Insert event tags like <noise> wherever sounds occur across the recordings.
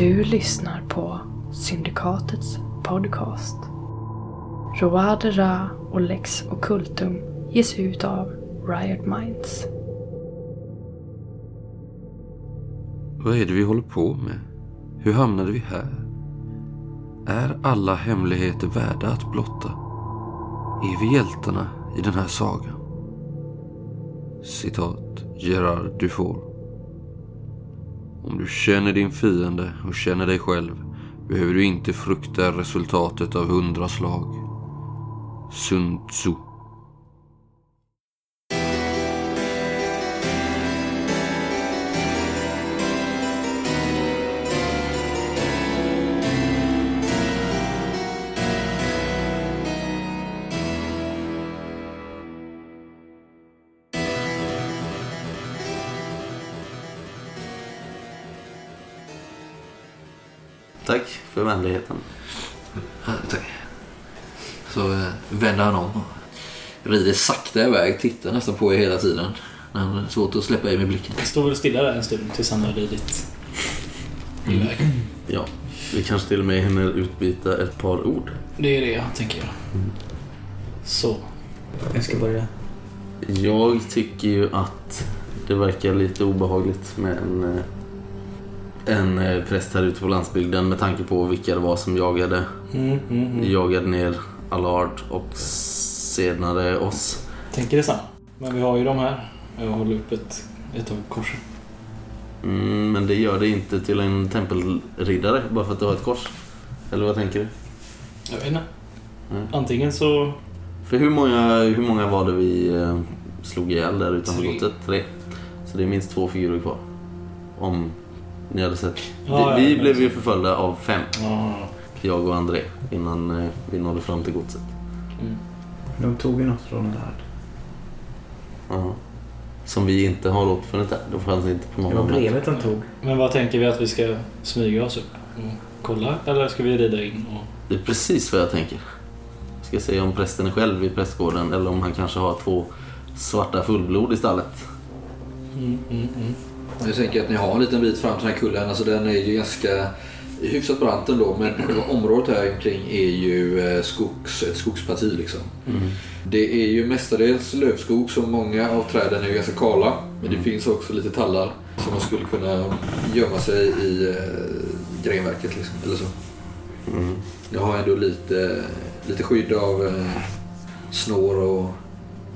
Du lyssnar på Syndikatets podcast. Roadera och Lex Occultum ges ut av Riot Minds. Vad är det vi håller på med? Hur hamnade vi här? Är alla hemligheter värda att blotta? Är vi hjältarna i den här sagan? Citat Gerard Dufour. Om du känner din fiende och känner dig själv behöver du inte frukta resultatet av hundra slag. Sun Tzu. För vänligheten. Ja, tack. Så eh, vänder han om och rider sakta iväg. Tittar nästan på er hela tiden. Men han har svårt att släppa er med blicken. Jag står väl stilla där en stund tills han har ridit iväg. Ja, vi kanske till och med hinner utbyta ett par ord. Det är det jag tänker göra. Så. Jag ska börja. Jag tycker ju att det verkar lite obehagligt med en, eh, en eh, präst här ute på landsbygden med tanke på vilka det var som jagade, Mm, mm, mm. jagade ner Allard och senare oss. Tänker detsamma. Men vi har ju de här. Jag håller upp ett, ett av korsen. Mm, men det gör det inte till en tempelriddare bara för att du har ett kors. Eller vad tänker du? Jag vet inte. Mm. Antingen så... För hur många, hur många var det vi eh, slog ihjäl där utanför slottet? Tre. Så det är minst två figurer kvar. Om ni hade sett. Ja, vi vi blev ju förföljda av fem. Ja. Jag och André. Innan eh, vi nådde fram till godset. Mm. De tog ju något från det här. Ja. Som vi inte har återfunnit där. Då fanns det inte på någon Det var brevet de tog. Men vad tänker vi att vi ska smyga oss upp och kolla? Eller ska vi rida in och... Det är precis vad jag tänker. Jag ska se om prästen är själv i prästgården eller om han kanske har två svarta fullblod i stallet. Mm, mm, mm. Jag tänker att ni har en liten bit fram till den här kullen. Alltså den är ju ganska hyfsat brant ändå. Men själva området här omkring är ju eh, skogs, ett skogsparti liksom. Det är ju mestadels lövskog så många av träden är ganska kala. Men det finns också lite tallar som man skulle kunna gömma sig i eh, grenverket liksom. Eller så. Mm. Jag har ändå lite, lite skydd av eh, snår och...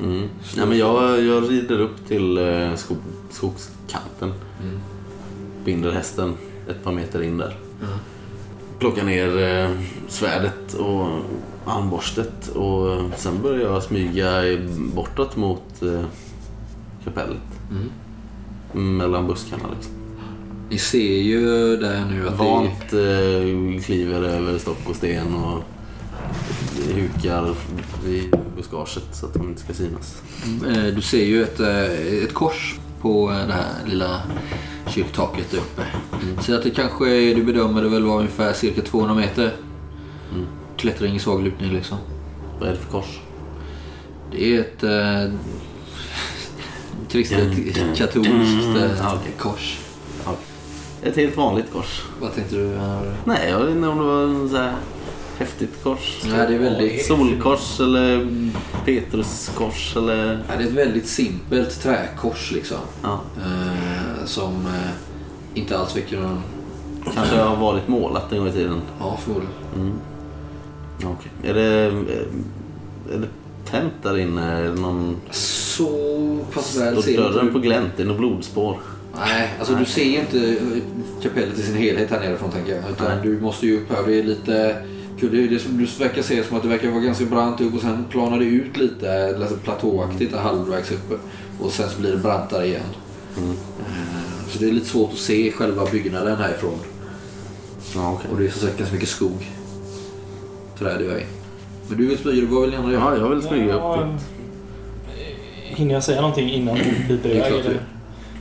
Mm. Ja, men jag, jag rider upp till eh, skog, skogskanten. Mm. Binder hästen ett par meter in där. Plockar ner eh, svärdet och armborstet och eh, sen börjar jag smyga bortåt mot eh, kapellet. Mm. Mellan buskarna liksom. Ni ser ju där nu att det Vant eh, kliver över stock och sten och hukar i buskaget så att de inte ska synas. Eh, Du ser ju ett, eh, ett kors på eh, det här lilla kyrktaket där uppe. Så att det kanske, du bedömer det väl var ungefär cirka 200 meter. Klättring i svag lutning liksom. Vad är det för kors? Det är ett eh, <laughs> kristet katolskt eh, kors. Ja. Ett helt vanligt kors. Vad tänkte du? eh, Nej, jag vet inte om det var så här häftigt kors. Nej, det är väldigt... Solkors eller Petruskors eller... Ja, det är ett väldigt simpelt träkors liksom. Ja, Eh, som eh, inte alls väcker någon... kanske har varit målat en gång i tiden. Ja, förmodligen. Ja, okej. Är det... Är det tänt där inne? Är det någon... Så pass väl ser dörren du- på glänt? Är det något blodspår? Nej, alltså du ser inte kapellet i sin helhet här nerifrån tänker jag. Utan Nej. du måste ju upp här. Det är lite... kul. Det, är det, som- du verkar se som att det verkar vara ganska brant upp och sen planar det ut lite, lite platåaktigt där halvvägs uppe. Och sen så blir det brantare igen. Mm. Eh, Så det är lite svårt att se själva byggnaden härifrån. Ja, okej. Och det är som sagt ganska mycket skog. Träd i vägen. Men du vill smyga, vad vill ni andra göra? Ja, jag vill smyga Ja, upp dit. Hinner jag säga någonting innan du <clears throat> piper Det är iväg? du Eller?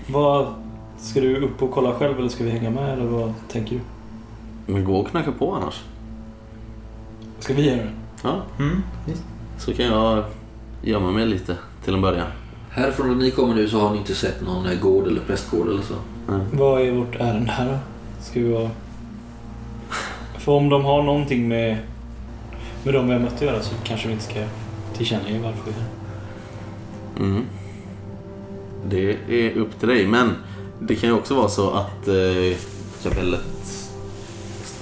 Vad, ska du upp och kolla själv eller ska vi hänga med? Eller vad tänker du? Men gå och knacka på annars. Ska vi göra det? Ja, Mm, så kan jag gömma mig lite till en början. Härifrån där ni kommer nu så har ni inte sett någon eh, gård eller prästgård eller så. Vad är vårt ärende här då? Ska vi vara För om de har någonting med, med de vi har mött att göra så kanske vi inte ska tillkännage varför vi är här. Mm. Det är upp till dig. Men det kan ju också vara så att eh, kapellet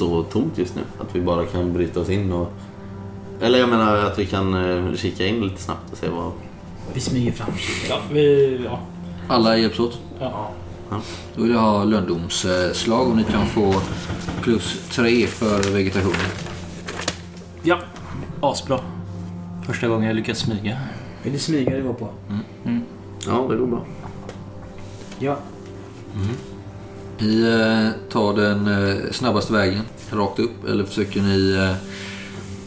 står tomt just nu. Att vi bara kan bryta oss in och... Eller jag menar att vi kan eh, kika in lite snabbt och se vad... Vi smyger fram. Ja, vi... Ja. Alla hjälps åt. ja. Då vill jag ha löndomsslag och ni kan få plus tre för vegetationen. ja. Asbra. Första gången jag lyckats smyga. Vill du smyga det var på? Ja, det går bra. Ja. Ni eh, tar den eh, snabbaste vägen rakt upp eller försöker ni eh,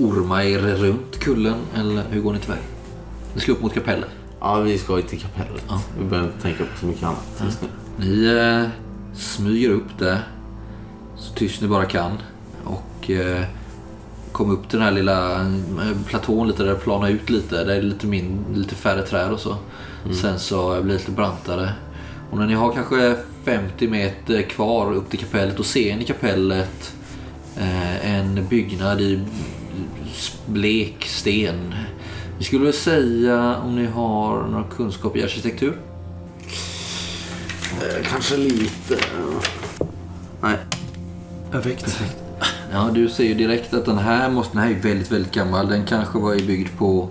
orma er runt kullen eller hur går ni tillväga? Ni ska upp mot kapellet. Ja, vi ska ju till kapellet. Ja. Vi behöver inte tänka på så mycket annat just nu. Ni eh, smyger upp där så tyst ni bara kan och eh, kommer upp till den här lilla platån lite där det planar ut lite. Där är det lite, min, lite färre träd och så. Sen så blir det lite brantare. Och när ni har kanske 50 meter kvar upp till kapellet och ser ni kapellet eh, en byggnad i blek sten. Vi skulle väl säga om ni har några kunskap i arkitektur? Eh, kanske lite... Nej. Perfekt. Ja, du ser ju direkt att den här, måste, den här är väldigt, väldigt gammal. Den kanske var byggd på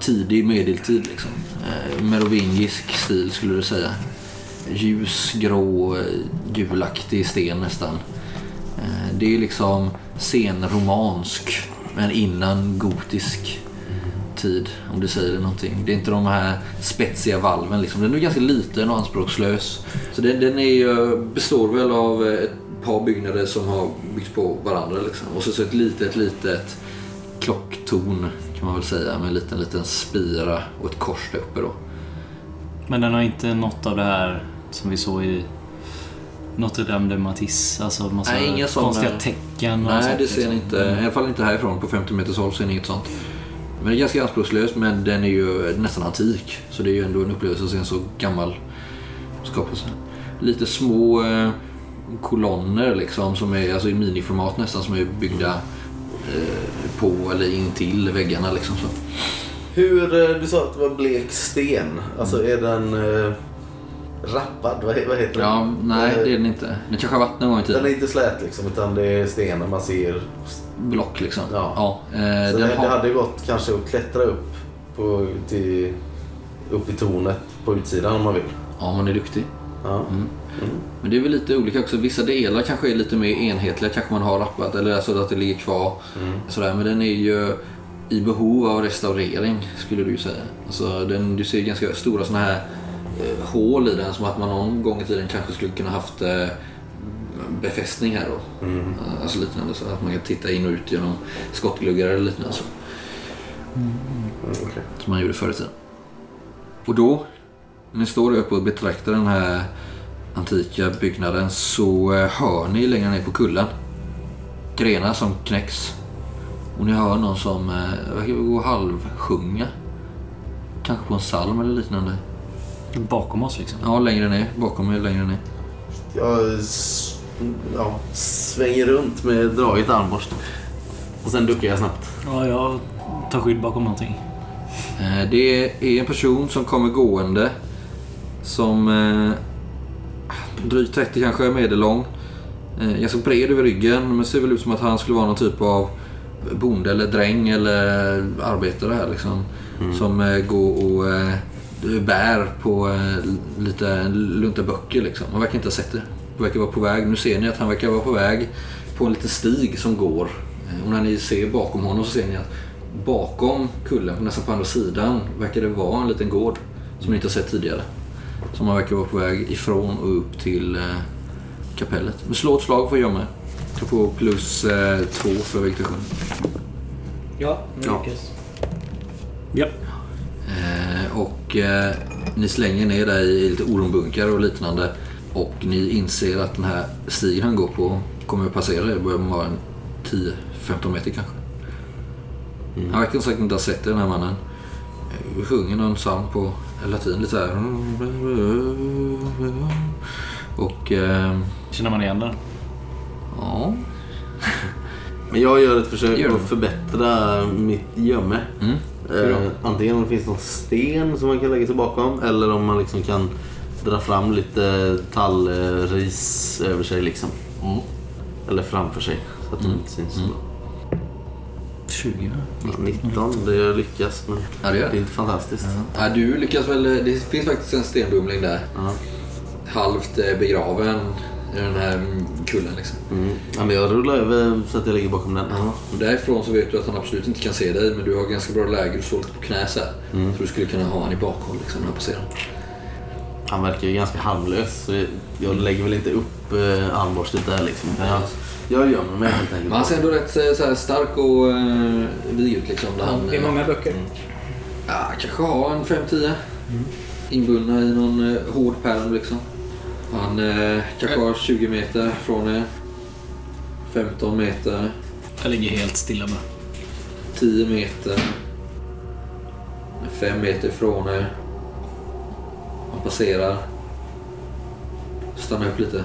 tidig medeltid. Liksom. Eh, merovingisk stil skulle du säga. Ljus, grå, gulaktig sten nästan. Eh, det är liksom senromansk, men innan gotisk tid, om det säger någonting. Det är inte de här spetsiga valven. Liksom. Den är ganska liten och anspråkslös. Så den, den är, består väl av eh, ett par byggnader som har byggts på varandra. Liksom. Och så, så ett litet, litet klocktorn kan man väl säga med en liten, liten spira och ett kors där uppe då. Men den har inte något av det här som vi såg i Notre Dame de Matisse. Alltså massa Nej, inga sådana- konstiga tecken och Nej, sånt, det ser ni liksom. inte. I alla fall inte härifrån. På 50 meters håll ser ni inget sånt. Men det är ganska anspråkslöst, men den är ju nästan antik. Så det är ju ändå en upplevelse att se en så gammal skapelse. Lite små eh, kolonner liksom, som är alltså i miniformat nästan, som är byggda eh, på eller in till väggarna. Liksom, så. Hur... eh, Du sa att det var blek sten. Alltså är den... Eh, rappad? Vad, vad heter Ja, den? nej, det är den inte. Den kanske har varit någon gång i Den är tiden. inte slät liksom, utan det är stenar man ser. Block liksom. Ja. eh, Så den det, har... det hade gått kanske att klättra upp, på, till, upp i tornet på utsidan om man vill. Ja, man är duktig. Ja. Mm. Men det är väl lite olika också. Vissa delar kanske är lite mer enhetliga. Kanske man har rappat eller alltså att det ligger kvar. Sådär. Men den är ju i behov av restaurering skulle du säga. Alltså, den, du ser ganska stora såna här eh, hål i den som att man någon gång i tiden kanske skulle kunna haft eh, befästning här då. Alltså liknande så att man kan titta in och ut genom skottgluggar eller liknande. Så. Mm, okej. Som man gjorde förr i tiden. Och då, när ni står uppe och betraktar den här antika byggnaden så eh, hör ni längre ner på kullen grenar som knäcks. Och ni hör någon som eh, verkar gå halvsjunga. Kanske på en psalm eller liknande. Bakom oss liksom. Ja, längre ner. Bakom er, längre ner. Jag ja, svänger runt med draget armborst. Och sen duckar jag snabbt. Ja, jag tar skydd bakom någonting. Eh, Det är en person som kommer gående. Som eh, drygt 30 kanske, medellång. Eh, ganska bred över ryggen. Men ser väl ut som att han skulle vara någon typ av bonde eller dräng eller arbetare här liksom. Som eh, går och eh, bär på eh, lite lunta böcker liksom. Han verkar inte ha sett det. Han verkar vara på väg. Nu ser ni att han verkar vara på väg på en liten stig som går. Eh, Och när ni ser bakom honom så ser ni att bakom kullen, nästan på andra sidan, verkar det vara en liten gård som ni inte har sett tidigare. Som man verkar vara på väg ifrån och upp till eh, kapellet. Men slå ett slag får jag med. Du får plus eh, två för vegetation. Ja, nu Ja. lyckas. Ja. Eh, och eh, ni slänger ner där i lite ormbunkar och liknande. Och ni inser att den här stigen han går på kommer att passera er. börjar vara en 10-15 meter kanske. Han verkar sagt inte ha sett den här mannen. Eh, sjunger någon psalm på latin lite så här. Och eh, Känner man igen den? ja. <laughs> Men jag gör ett försök Gör att förbättra mitt gömme. Mm. Eh, antingen om det finns någon sten som man kan lägga sig bakom eller om man liksom kan dra fram lite tallris över sig liksom. Mm. Eller framför sig så att de inte syns bra. 20 va? 19, det lyckas men Ja, det det är inte fantastiskt. Ja, du lyckas väl. Det finns faktiskt en stenbumling där. Halvt eh, begraven i den här mm, kullen liksom. Mm. Ja, men jag rullar över så att jag ligger bakom den. Ja. Och därifrån så vet du att han absolut inte kan se dig men du har ganska bra läge. Du står lite på knä så här. Så du skulle kunna ha han i bakhåll liksom, när han passerar. Han verkar ju ganska harmlös så jag lägger väl inte upp eh, armborstet där liksom. Jag, jag gömmer mig helt enkelt. Men han ser ändå rätt eh, så här, stark och uh, vig ut liksom. Där han, Det är eh, många böcker. Ja, kanske har en 5-10. Inbundna i någon eh, hård pärm liksom. Han eh, kanske har 20 meter från er. 15 meter. Jag ligger helt stilla bara. 10 meter. 5 meter ifrån er. Han passerar. Stannar upp lite.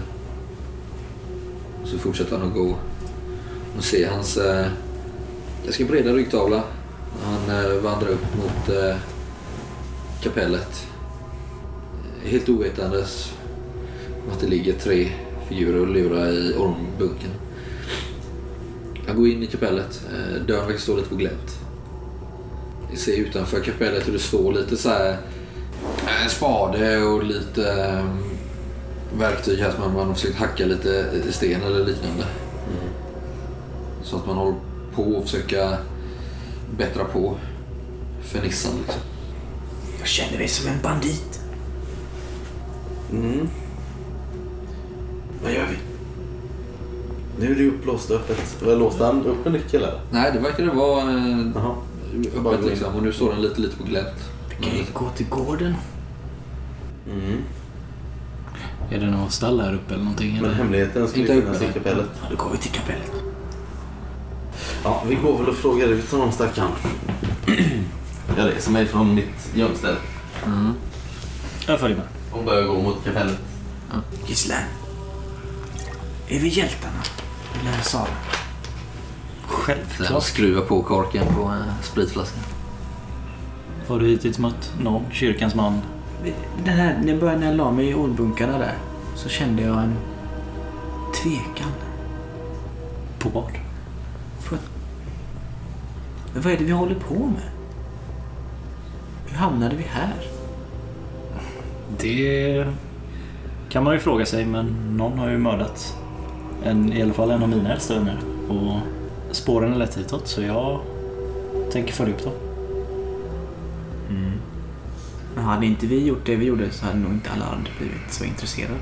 Så fortsätter han att gå. Och ser hans eh, ganska breda ryggtavla. Han eh, vandrar upp mot eh, kapellet. Helt ovetandes att det ligger tre figurer och lurar i ormbunken. Han går in i kapellet. Eh, Dörren verkar stå lite på glänt. Vi ser utanför kapellet hur det står lite så här eh, en spade och lite eh, verktyg här som man, man har försökt hacka lite sten eller liknande. Så att man håller på att försöka bättra på fernissan liksom. Jag känner mig som en bandit. Mm. Vad gör vi? Nu är det upplåst öppet. Låste han upp en nyckel eller? Nej, det verkar det vara eh, Jaha. Öppet liksom. Och nu står den lite, lite på glänt. Kan vi gå till gården? Mm. Är det någon stall här uppe eller någonting? Men Eller? hemligheten skulle Inte finnas i kapellet. Ja, då går vi till kapellet. Ja, vi går väl och frågar ut honom stackaren. Jag reser mig från mitt gömställe Jag följer med. och börjar gå mot kapellet. Gisslan. Är vi hjältarna? Eller Sara? Självklart. skruvar på korken på eh, spritflaskan. Har du hittills mött någon kyrkans man? Den här, när jag började när jag la mig i ordbunkarna där så kände jag en tvekan. På vad? Men vad är det vi håller på med? Hur hamnade vi här? Det kan man ju fråga sig, men någon har ju mördat en, i alla fall en av mina äldsta vänner. Och spåren är lätt hitåt, så jag tänker följa upp dem. Men hade inte vi gjort det vi gjorde så hade nog inte alla andra blivit så intresserade.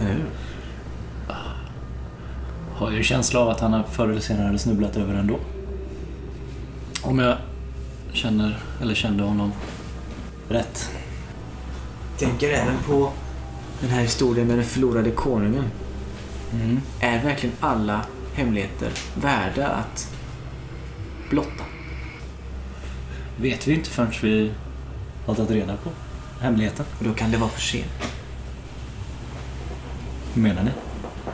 Eller hur? Har ju känsla av att han har förr eller senare hade snubblat över ändå. Om jag känner, eller kände honom rätt. Tänker även på den här historien med den förlorade konungen. Mm. Är verkligen alla hemligheter värda att blotta? Vet vi inte förrän vi har tagit reda på hemligheten. Och då kan det vara för sent. Hur menar ni?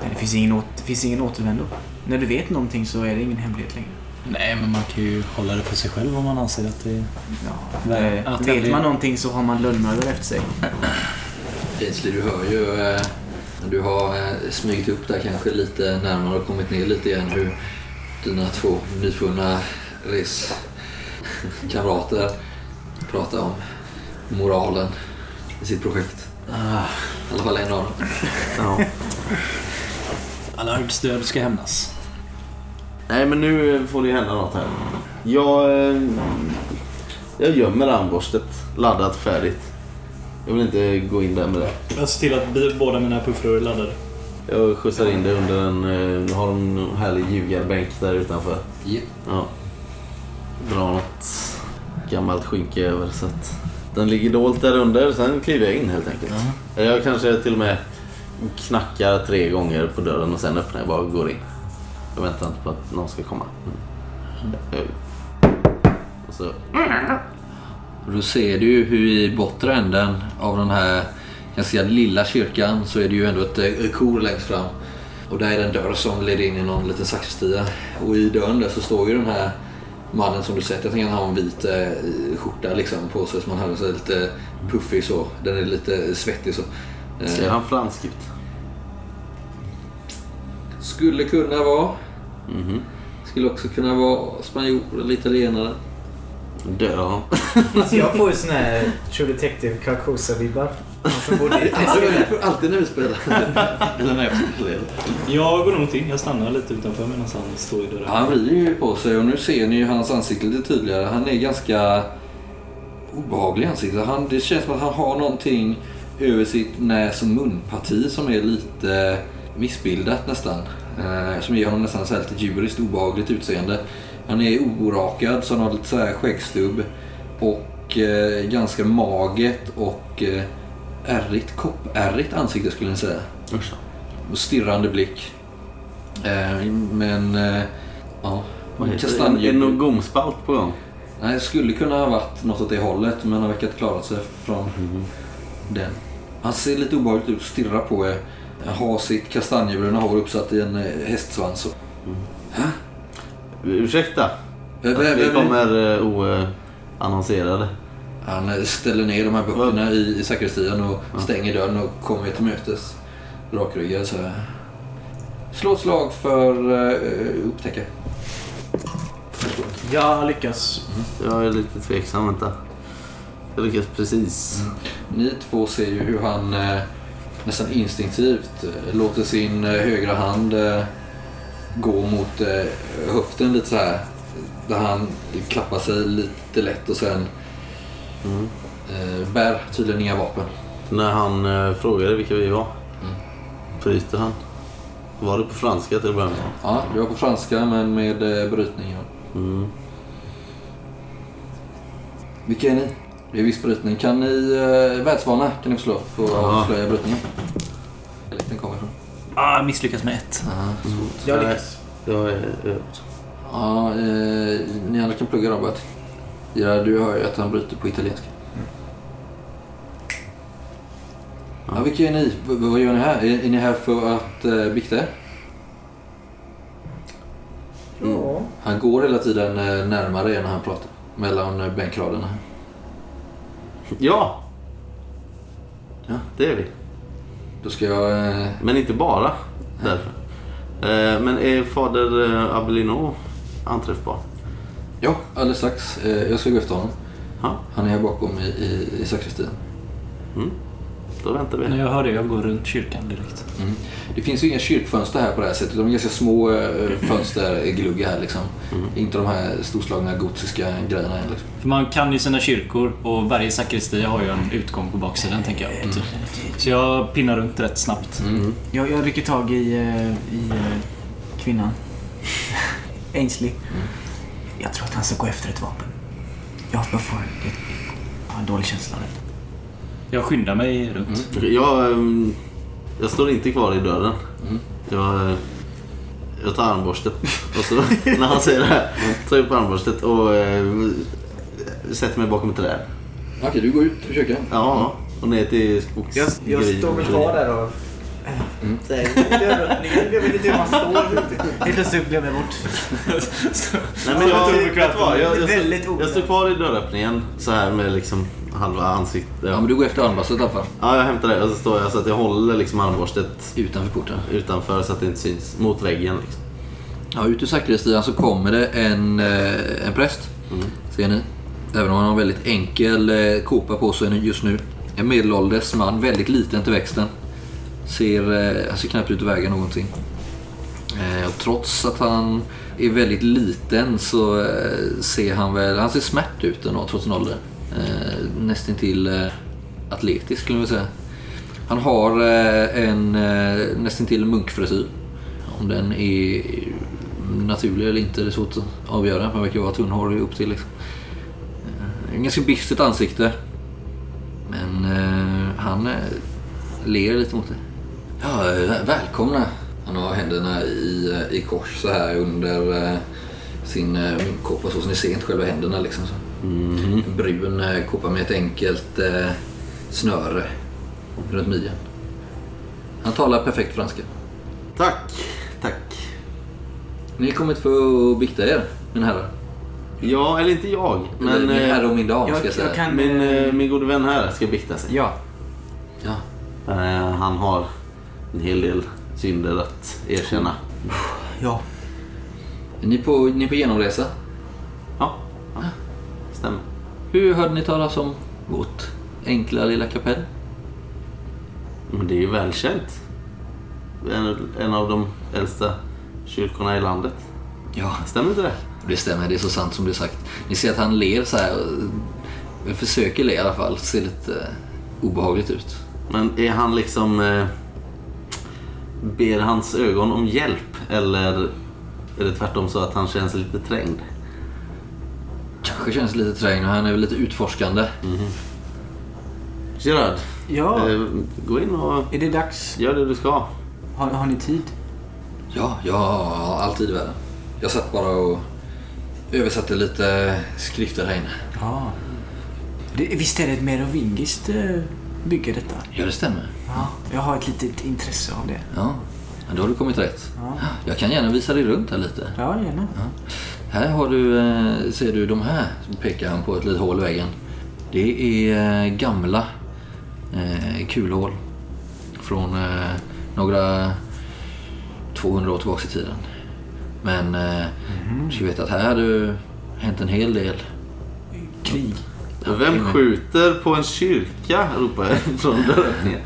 Nej, Det finns ingen, åt, det finns ingen återvändo. När du vet någonting så är det ingen hemlighet längre. Nej, men man kan ju hålla det för sig själv om man anser att det... Ja, Nej, eh, att vet man någonting så har man lönnmördare efter sig. Ainsley, du hör ju eh, när du har eh, upp där kanske lite närmare och kommit ner lite igen hur dina två nyfunna reskamrater pratar om moralen i sitt projekt. I alla fall en av dem. Ja. <laughs> Alla död ska hämnas. Nej, men nu får det ju hända något här. Jag, eh, jag gömmer armborstet laddat färdigt. Jag vill inte gå in där med det. Jag ser till att båda mina puffrör är laddade. Jag skjutsar in det under en... eh, Jag har en härlig ljugarbänk där utanför. Japp. Ja. Dra något gammalt skynke över så att den ligger dolt där under. Sen kliver jag in helt enkelt. Jag kanske till och med knackar tre gånger på dörren och sen öppnar jag bara och går in. Jag väntar inte på att någon ska komma. Mm. Jag- Och så... Och Då ser du ju hur i bortre änden av den här ganska lilla kyrkan så är det ju ändå ett eh, kor längst fram. Och där är det en dörr som leder in i någon liten sakristia. Och i dörren där så står ju den här mannen som du sett. Jag tänker att han har en vit eh, skjorta liksom på sig som han har så lite puffig så. Den är lite svettig så. Eh, Ser han fransk ut? Skulle kunna vara. Mhm. Skulle också kunna vara spanjor eller italienare. Dör han? Alltså jag får ju sån här True Detective Carcosa-vibbar. I <laughs> Alltid när vi spelar. eller när jag spelar. Jag går nog in. Jag stannar lite utanför medan han står i dörren. Ja, han vrider ju på sig och nu ser ni ju hans ansikte lite tydligare. Han är ganska obehaglig i ansiktet. Han, det känns som att han har någonting över sitt näs och munparti som är lite missbildat nästan. Eh, som ger honom nästan så här lite djuriskt obehagligt utseende. Han är orakad så han har lite så här skäggstubb och eh, ganska magert och eh, ärrigt, koppärrigt ansikte skulle jag säga. Usch. Och stirrande blick. Eh, men, eh, ja. Det? Är det någon gomspalt på gång? Nej, det skulle kunna ha varit något åt det hållet men han verkar inte klarat sig från den. Han ser lite obehagligt ut stirrar på er. Har sitt kastanjebruna hår uppsatt i en eh, hästsvans. och- Ursäkta? Vem- vem- vi kommer uh, oannonserade. Han eh, ställer ner de här böckerna i, i sakristian och stänger dörren och kommer till mötes. Rakryggad så här. Slå ett slag för uh, upptäcka. Jag lyckas. Jag är lite tveksam, vänta. Jag lyckas precis. Ni två ser ju hur han eh, nästan instinktivt eh, låter sin eh, högra hand eh, gå mot eh, höften lite så här. Där han klappar sig lite lätt och sen eh, bär tydligen inga vapen. När han uh, frågade vilka vi var, Mm. bryter han. Var det på franska till att börja med? Ja, det var på franska men med eh, brytning. Ja. Mm. Vilka är ni? Det är viss brytning. Kan ni eh, världsvana kan ni få slå för att Ja. avslöja brytningen. Ah, jag misslyckas med ett. Jag Nej, lyckas. Jag är. Ja, eh, ni andra kan plugga Robert. Ja, du hör ju att han bryter på italienska. Ja, vilka är ni? V- vad gör ni här? Är, är ni här för att eh, bikta er? Ja. Han går hela tiden eh, närmare er när han pratar. Mellan eh, bänkraderna. Ja! Ja. Det är vi. Då ska jag... Eh, Men inte bara därför. Eh, men är fader eh, Abelino anträffbar? ja, alldeles strax. Jag ska gå efter honom. Ja, Han är här bakom i, i, i sakristian. Då väntar vi. När jag hör det, jag går runt kyrkan direkt. Mm. Det finns ju inga kyrkfönster här på det här sättet. De är ganska små eh, fönstergluggar här liksom. Inte de här storslagna gotiska grejerna. här, Liksom. För man kan ju sina kyrkor och varje sakristia har ju en utgång på baksidan tänker jag. Typ. Så jag pinnar runt rätt snabbt. Jag, jag rycker tag i, eh, i eh, kvinnan. <laughs> Ainsley. Jag tror att han ska gå efter ett vapen. Jag, jag får jag, jag har en dålig känsla av det. Jag skyndar mig runt. Jag, ehm, jag står inte kvar i dörren. Jag, eh, jag tar armborstet och så <laughs> när han säger det här tar jag upp armborstet och eh, sätter mig bakom ett träd. Okej, du går ut ur kyrkan. Ja, och ner till skogs... Jag, jag står väl kvar där och... Mm. Så här, Jag vet inte hur man står. Helt plötsligt blev jag bort. <laughs> Nej, men jag, vet vad, jag, jag, Väldigt jag står kvar i dörröppningen så här med liksom halva ansiktet. Ja, Ja, men du går efter armborstet i alla fall. ja, jag hämtar det och så står jag så att jag håller liksom armborstet Utanför porten. utanför så att det inte syns. Mot väggen liksom. Ja, ut ur sakristian så kommer det en, eh, en präst. Ser ni? Även om han har en väldigt enkel eh, kåpa på sig just nu. En medelålders man, väldigt liten till växten. Ser, eh, han ser knappt ut att väga någonting. Eh, och trots att han är väldigt liten så eh, ser han väl, han ser smärt ut ändå trots sin ålder. Nästan till atletisk skulle man säga. Han har en nästan till munkfrisyr. Om den är naturlig eller inte det är svårt att avgöra. Man verkar vara tunnhårig upp till. Liksom. En ganska bistert ansikte. Men eh, han ler lite mot det. Ja, väl- välkomna. Han har händerna i, i kors så här under eh, sin eh, munkkåpa så, så ni ser inte själva händerna liksom. Så. En brun eh, kåpa med ett enkelt eh, snöre runt midjan. Han talar perfekt franska. Tack, tack. Ni har kommit för att bikta er, mina herrar. Ja, eller inte jag. Men, min herre och min dam, Jag, ska jag säga. jag kan... min, eh, eh, min gode vän här ska bikta sig. Ja. Ja. Eh, han har en hel del synder att erkänna. Ja. Är ni på, ni är på genomresa? Ja, ja. stämmer. Hur hörde ni talas om vårt enkla lilla kapell? Men det är ju välkänt. En, en av de äldsta kyrkorna i landet. Ja, Stämmer inte det? det stämmer. Det är så sant som det är sagt. Ni ser att han ler så här. Jag försöker le i alla fall. Ser lite eh, obehagligt ut. Men är han liksom... Eh, ber hans ögon om hjälp? Eller är det tvärtom så att han känns lite trängd? Kanske känns lite trängd och han är väl lite utforskande. Gerard, Ja. eh, gå in och Är det dags? gör det du ska. Har, har ni tid? Ja, jag har alltid i världen. Jag satt bara och översatte lite skrifter här inne. Ja. Det, visst är det ett merovingiskt eh, bygge detta? Ja, det stämmer. Ja. Jag har ett litet intresse av det. Ja, men då har du kommit rätt. Ja, Jag kan gärna visa dig runt här lite. ja gärna. Här har du, eh, ser du de här, pekar han på ett litet hål i väggen. Det är eh, gamla eh, kulhål från eh, några 200 år tillbaka i tiden. Men eh, du ska veta att här har det hänt en hel del. Krig. Vem skjuter på en kyrka? ropar jag från dörröppningen.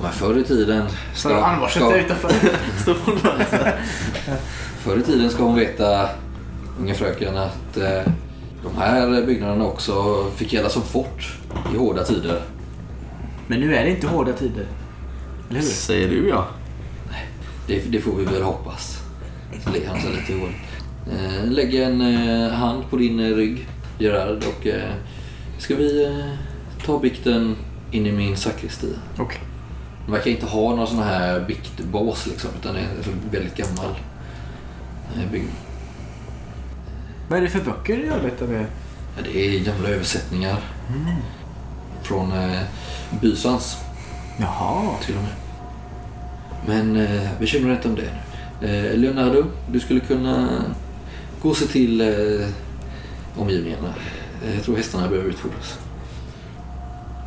Ja, men förr i tiden... Står armborset där utanför? <laughs> Står på dörren. Förr i tiden ska hon veta, unga fröken, att eh, de här byggnaderna också fick gälla som fort i hårda tider. Men nu är det inte hårda tider. Eller hur? Säger du ja. Det, det får vi väl hoppas. Så ler han sig lite i håret. Eh, lägg en eh, hand på din eh, rygg, Gerard, och eh, ska vi eh, ta bikten in i min sakristi. Okej. De verkar inte ha några sådana här biktbås liksom, utan det är en väldigt gammal eh, byggnad. Vad är det för böcker ni arbetar med? Ja, det är gamla översättningar från eh, Bysans Jaha. till och med. Men eh, bekymra dig inte om det nu. Eh, Leonardo, du skulle kunna gå och se till eh, omgivningarna. Eh, jag tror hästarna behöver utfodras.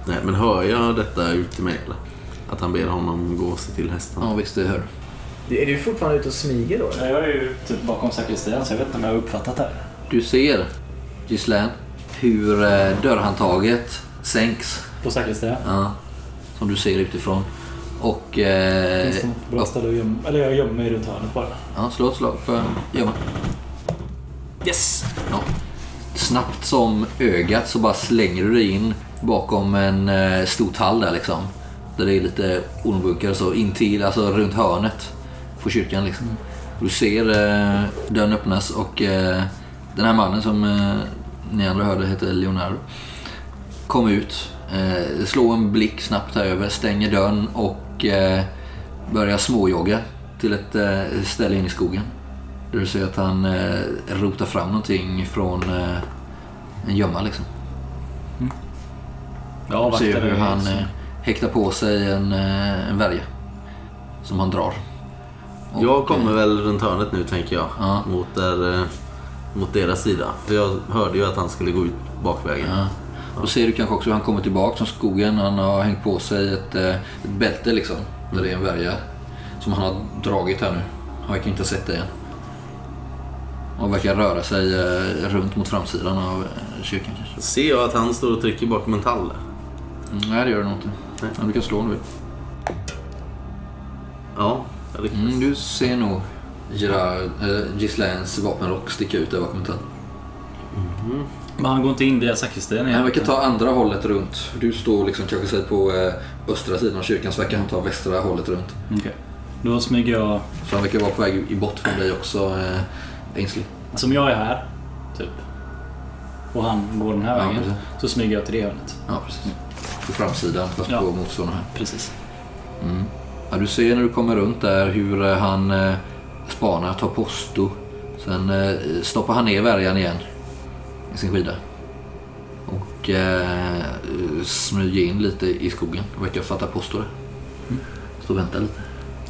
Nej, men hör jag detta ut till mig eller? Att han ber honom gå och se till hästen? Ja, visst det hör. Är du fortfarande ute och smyger då? eller? Jag är ju typ bakom sakristian så jag vet inte om jag har uppfattat det här. Du ser, Gislaine, hur eh, dörrhandtaget sänks. På sakristian? Ja, som du ser utifrån. Och... Eh, Finns det något bra ställe att gömma Eller jag gömmer mig runt hörnet bara. ja, slå ett slag för gömma. Yes! Ja. Snabbt som ögat så bara slänger du dig in bakom en eh, stor tall där liksom. Där det är lite ormbunkar så in till, alltså runt hörnet på kyrkan liksom. Du ser eh, dörren öppnas och eh, den här mannen som eh, ni andra hörde heter Leonardo. Kom ut, eh, slår en blick snabbt här över, stänger dörren och eh, börjar småjogga till ett eh, ställe in i skogen. Där du ser att han eh, rotar fram någonting från eh, en gömma liksom. Jag Du ser hur han eh, häktar på sig en, eh, en värja. Som han drar. Och, Jag kommer eh, väl runt hörnet nu tänker jag. Ja. Mot, där, eh, mot deras sida. För jag hörde ju att han skulle gå ut bakvägen. Ja. Då ser du kanske också hur han kommer tillbaka från skogen. Han har hängt på sig ett, ett bälte liksom. Där det är en värja. Som han har dragit här nu. Han verkar inte ha sett det än. Och verkar röra sig runt mot framsidan av kyrkan kanske. Ser jag att han står och trycker bakom en tall? Mm, nej det gör det nog inte. Nej. Men du kan slå om du vill. Ja, jag lyckas. Mm, du ser nog Gerard, äh, Gislains vapenrock sticka ut där bakom en tall. Men han går inte in via sakristian Han verkar ta andra hållet runt. Du står liksom kanske säg på eh, östra sidan av kyrkan så verkar han ta västra hållet runt. Okej. Då smyger jag... Så han verkar vara på väg i bort från dig också, eh, Ainsley. Som jag är här, typ. Och han går den här Ja, vägen. precis. Så smyger jag till det hörnet. Ja, precis. På framsidan fast Ja. på motståndaren här. Precis. Mm. Ja, du ser när du kommer runt där hur eh, han eh, spanar, tar posto. Sen eh, stoppar han ner värjan igen i sin skida. Och eh, smyger in lite i skogen. Och verkar fatta posto där. Står och väntar lite.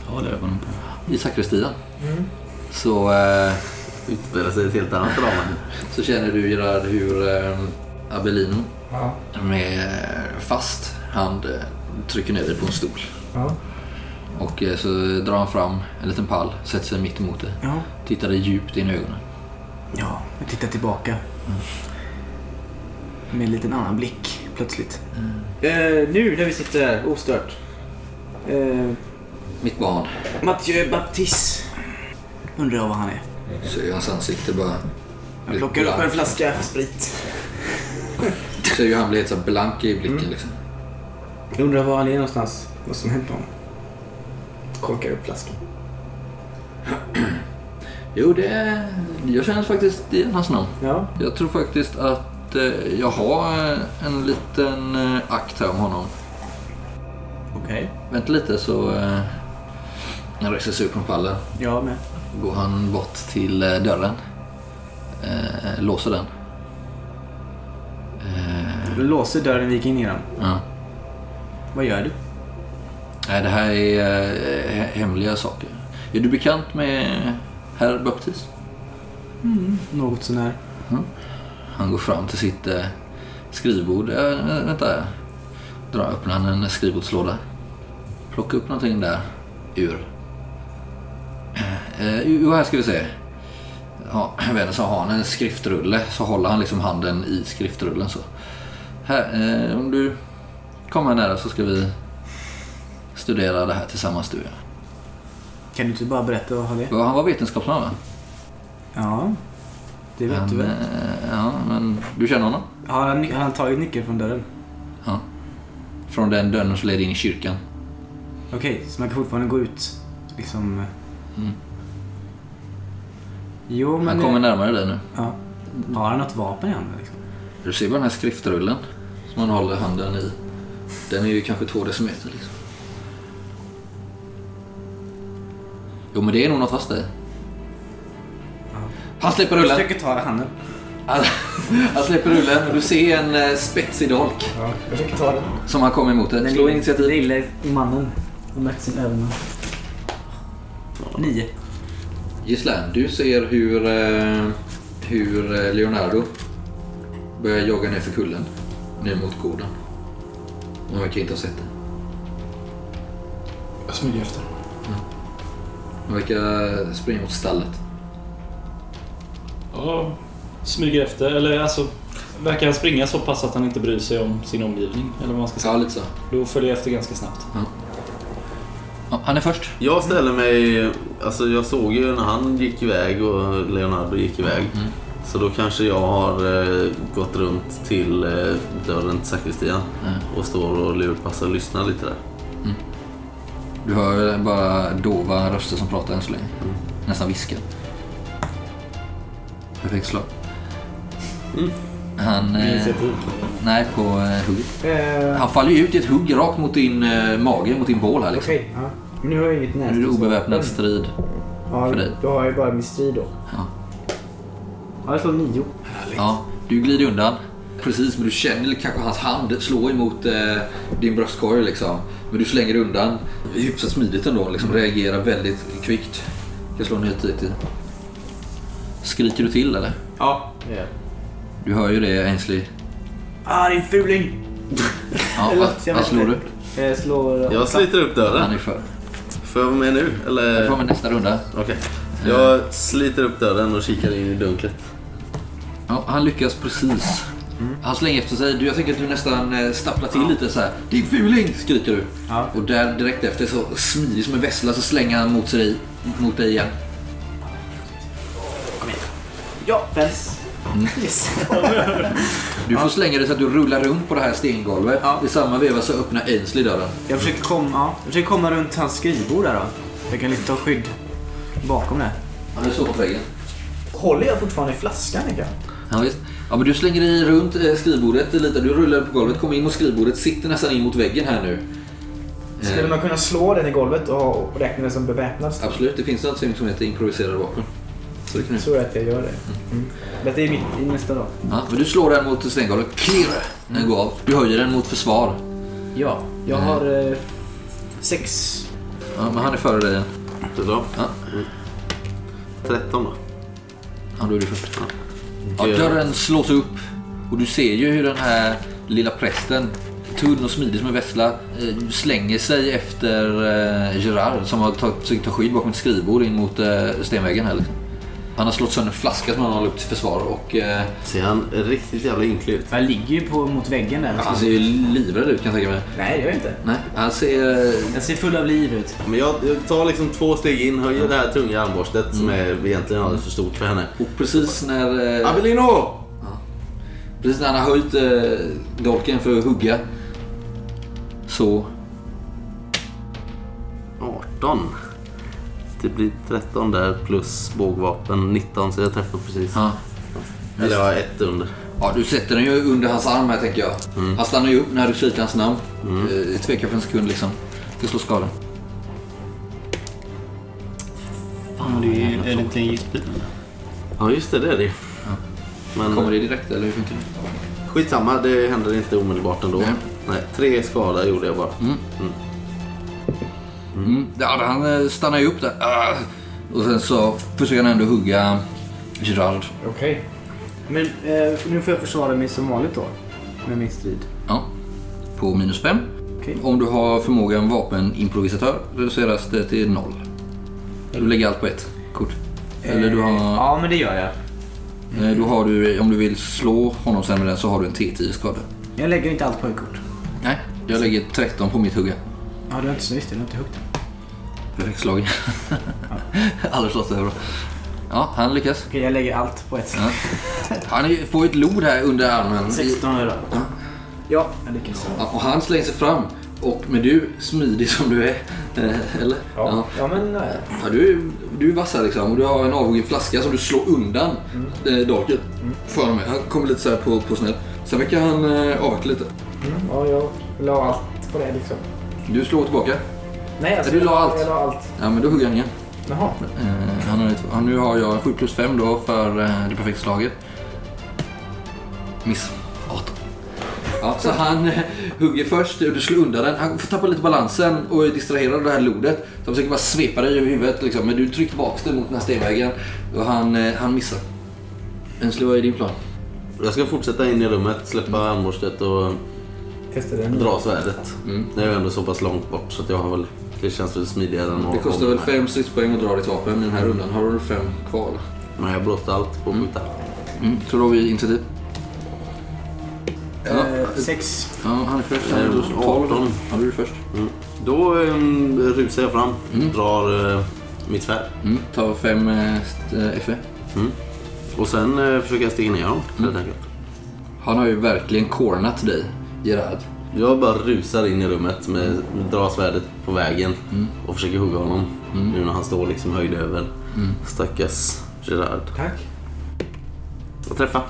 Ja, det de på. I sakristian. Så, eh, Utspelar sig ett helt annat drama. så känner du Gerard hur eh, Abelino Ja. med fast hand eh, trycker ner dig på en stol. Ja. Och eh, så drar han fram en liten pall, sätter sig mitt emot dig. Ja. Tittar dig djupt in i ögonen. Ja, jag tittar tillbaka. Med en liten annan blick plötsligt. Eh, nu när vi sitter här ostört. Eh, Mitt barn. Mathieu Baptiste. Undrar jag vad han är. Ser ju hans ansikte bara... Jag plockar upp en flaska sprit. Ser ju han blir helt så blank i blicken liksom. Jag undrar var han är någonstans. Vad som hänt honom. Korkar upp flaskan. <clears throat> Jo, det... Jag känner faktiskt igen hans namn. Ja. Jag tror faktiskt att eh, jag har eh, en liten eh, akt här om honom. Okej. Vänta lite så... Eh, han reser sig upp från pallen. Jag med. Går han bort till eh, dörren. Eh, låser den. Du låser dörren vi gick in den. ja. Vad gör du? Nej, det här är eh, he- hemliga saker. Är du bekant med herr Baptiste? Något sånär. Han går fram till sitt eh, skrivbord. Äh, vänta. Drar, öppnar han en skrivbordslåda. Plockar upp någonting där ur. Eh, jo, här ska vi se. Ja, så har han en skriftrulle. Så håller han liksom handen i skriftrullen så. Här, eh, om du kommer här nära så ska vi studera det här tillsammans du och jag. Kan du inte bara berätta vad han är? Han var vetenskapsman va? Ja. Det vet du väl? eh, ja, men du känner honom? Har han, har han tagit nyckeln från dörren? Ja. Från den dörren som leder in i kyrkan. Okej, så man kan fortfarande gå ut liksom... Mm. Jo, men... Han kommer närmare dig nu. Ja. Har han något vapen i handen liksom? Du ser bara den här skriftrullen som han håller handen i. Den är ju kanske två decimeter liksom. Jo men det är nog något fast i. Han släpper Jag rullen. försöker ta handen. Han, han släpper rullen och du ser en eh, spetsig dolk Ja, jag försöker ta den. som han kommer emot dig. Slå initiativ. Lille mannen. Har märkt sin ögon. Nio. Gislaine, du ser hur, eh, hur eh, Leonardo börjar jogga ner för kullen. Ner mot gården. Han verkar inte ha sett det. Jag smyger efter. Han verkar springa mot stallet. Ja, smyger efter. Eller alltså, verkar han springa så pass att han inte bryr sig om sin omgivning? Eller vad man ska Ja, säga. lite så. Då följer jag efter ganska snabbt. Ja, han är först. Jag ställer mig... Alltså jag såg ju när han gick iväg och Leonardo gick iväg. Mm. Så då kanske jag har eh, gått runt till eh, dörren till sakristian Mm. och står och lurpassar och lyssnar lite där. Du hör bara dova röster som pratar än så länge. Nästan viskar. Perfekt slag. Han... Eh, nej, på eh, hugget. Eh, Han faller ju ut i ett hugg rakt mot din eh, mage, mot din bål här liksom. Okej, ja. Nu har jag inget Nu är det obeväpnad strid. ja, för dig. Då har jag bara min strid då. Ja. Ja, jag slår nio. Ja, du glider undan. Precis, men du känner kanske hans hand slå emot eh, din bröstkorg liksom. Men du slänger undan. Hyfsat smidigt ändå, liksom reagerar väldigt kvickt. Jag ska slå en nyhet till. Skriker du till eller? Ja. Du hör ju det Ainsley. Ah, din fuling! <laughs> Ja, vad, jag vad slår inte. du? Jag slår... Jag sliter upp Han dörren. är för. Får jag vara med nu? Jag Eller? får med nästa runda. Okej. Jag sliter upp dörren och kikar in i dunklet. Ja, han lyckas precis. Han slänger efter sig. Du, jag tänker att du nästan eh, stapplar till lite så här. Din fuling! skriker du. Ja. Och där direkt efter så smidig som en vessla så slänger han mot, sig, mot dig igen. Ja, Pens. Yes. <laughs> Du får slänga dig så att du rullar runt på det här stengolvet. Ja. I samma veva så öppnar Ainsley dörren. Jag försöker, komma, ja, jag försöker komma runt hans skrivbord där då. Jag kan lite ta skydd bakom det. Han står mot väggen. Håller jag fortfarande i flaskan, Mikael? Ja, visst. Ja, men du slänger dig runt eh, skrivbordet lite. Du rullar på golvet, kommer in mot skrivbordet, sitter nästan in mot väggen här nu. Skulle Eh, man kunna slå den i golvet och, räkna den som beväpnad? Absolut, det finns något som heter improviserade vapen. Så det kan Jag tror att jag gör det. Mm. Detta är mitt i nästa dag. Ja, men du slår den mot stenggolvet. Klirr! Den går av. Du höjer den mot försvar. Ja, jag Mm. har eh, sex Ja, men han är före dig. Det är bra. Ja. Mm. 13 då. Ja, då är du först. Ja. Ja, dörren slås upp och du ser ju hur den här lilla prästen, tunn och smidig som en vessla, eh, slänger sig efter eh, Gerard som har tagit, försökt ta skydd bakom ett skrivbord in mot eh, stenväggen här. Liksom. Han har slått sönder en flaska som han håller upp till försvar och eh, Ser han riktigt jävla ynklig ut? Jag ligger ju på, mot väggen där. han ser ju livrädd ut kan jag tänka mig. Nej, det gör jag inte. Nej, han ser... Jag ser full av liv ut. Men jag, jag tar liksom två steg in, höjer det här tunga armborstet som är egentligen alldeles för stort för henne. Och precis när... Eh, Abelino! Precis när han har höjt eh, dolken för att hugga så... 18. Det blir 13 där plus bågvapen 19 så jag träffar precis. Ja. Eller jag har ett under. Ja, du sätter den ju under hans arm här tänker jag. Han stannar ju upp när du skriker hans namn. Mm. Tvekar för en sekund liksom. Till slå skada. Fan, det är, är det inte en giftbit? Ja just det, det är det Men Kommer det direkt eller hur funkar det? skitsamma, det händer inte omedelbart ändå. Nej. Nej, tre skada gjorde jag bara. Mm. Ja, han eh, stannar ju upp där. Ah! Och sen så försöker han ändå hugga Gerard. Okej. Men eh, nu får jag försvara mig som vanligt då. Med min strid. Ja. På minus fem. Okej. Om du har förmågan vapenimprovisatör reduceras det till noll. Du lägger allt på ett kort. Eller du har... Ja, men det gör jag. Eh, Då har du, om du vill slå honom sen med den så har du en T10 skada. Jag lägger inte allt på ett kort. Nej, jag lägger 13 på mitt hugga. Ja, det är inte just det. Det är inte högt. Perfekt slag. Alla slåss över. Ja, han lyckas. Okej, jag lägger allt på ett. Ja. Han får ett lod här under armen. 16 är det. Ja, jag lyckas. Ja, och han slänger sig fram. Och med du, smidig som du är, eh, eller? Ja, ja men... nej. Ja, du, du är vass här liksom och du har en avhuggen flaska som du slår undan mm. dolken för honom. Han kommer lite så här på, på sned. Sen verkar han eh, avvakta lite. Mm, ja, jag la allt på det liksom. Du slår tillbaka. Nej, alltså, Du la allt? Jag la allt. Ja, men då hugger han igen. Jaha. Eh, han har ett, nu har jag 7 plus 5 då för eh, det perfekta slaget. Miss 18. Ja, så <laughs> han eh, hugger först, du slår undan den. Han får tappa lite balansen och är distraherad av det här lodet. Så han försöker bara svepa dig över huvudet liksom. Men du trycker tillbaka det mot den här stenvägen och han, eh, han missar. Ensli, vad är din plan? Jag ska fortsätta in i rummet, släppa armborstet och Testa den. dra svärdet. Mm. Jag är ju ändå så pass långt bort så att jag har väl... Det känns väl smidigare än Det att kostar hålla väl här. 5 stridspoäng att dra ditt vapen i den här rundan. Har du 5 kvar? Men jag blåste allt på att skjuta. Mm. Så då har vi initiativ. Ja, Eh, sex. ja, han är först. Han är 12. 18. Ja, du är först. Då um, rusar jag fram, Mm. drar eh, mitt svärd. Mm. Ta 5 eh, st- eh, FE. Och sen uh, försöker jag stiga ner honom helt enkelt. Han har ju verkligen cornat dig, Gerard. Jag bara rusar in i rummet med drar svärdet på vägen och försöker hugga honom. Nu när han står liksom höjd över. Stackars Gerard. Tack. Och träffa.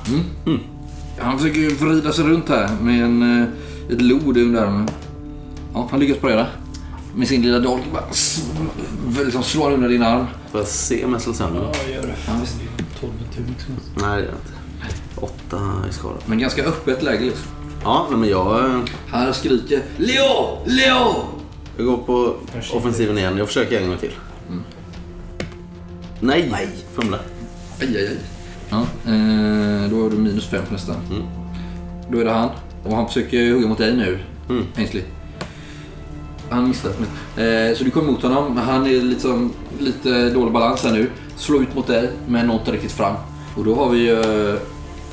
Han försöker vrida sig runt här med en, eh, ett lod under armen. Ja, han lyckas parera. Med sin lilla dolk bara liksom slår under din arm. Får jag se om jag slår sönder? Ja, gör det. Ja, visst. 12 tur liksom. Nej, det gör jag inte. Åtta i skada. Men ganska öppet läge liksom. Ja, nej, men jag, eh, Han skriker Leo! Leo! jag går på offensiven igen. Jag försöker en gång till. Nej! Nej! Fumla. Aj, aj, aj. Ja, eh, då har du minus fem på nästan. Mm. Då är det han. Och han försöker hugga mot dig nu, Mm. Ainsley. Han missar. Eh, så du kommer mot honom. men Han är liksom, lite dålig balans här nu. Slår ut mot dig, men når inte riktigt fram. Och då har vi uh,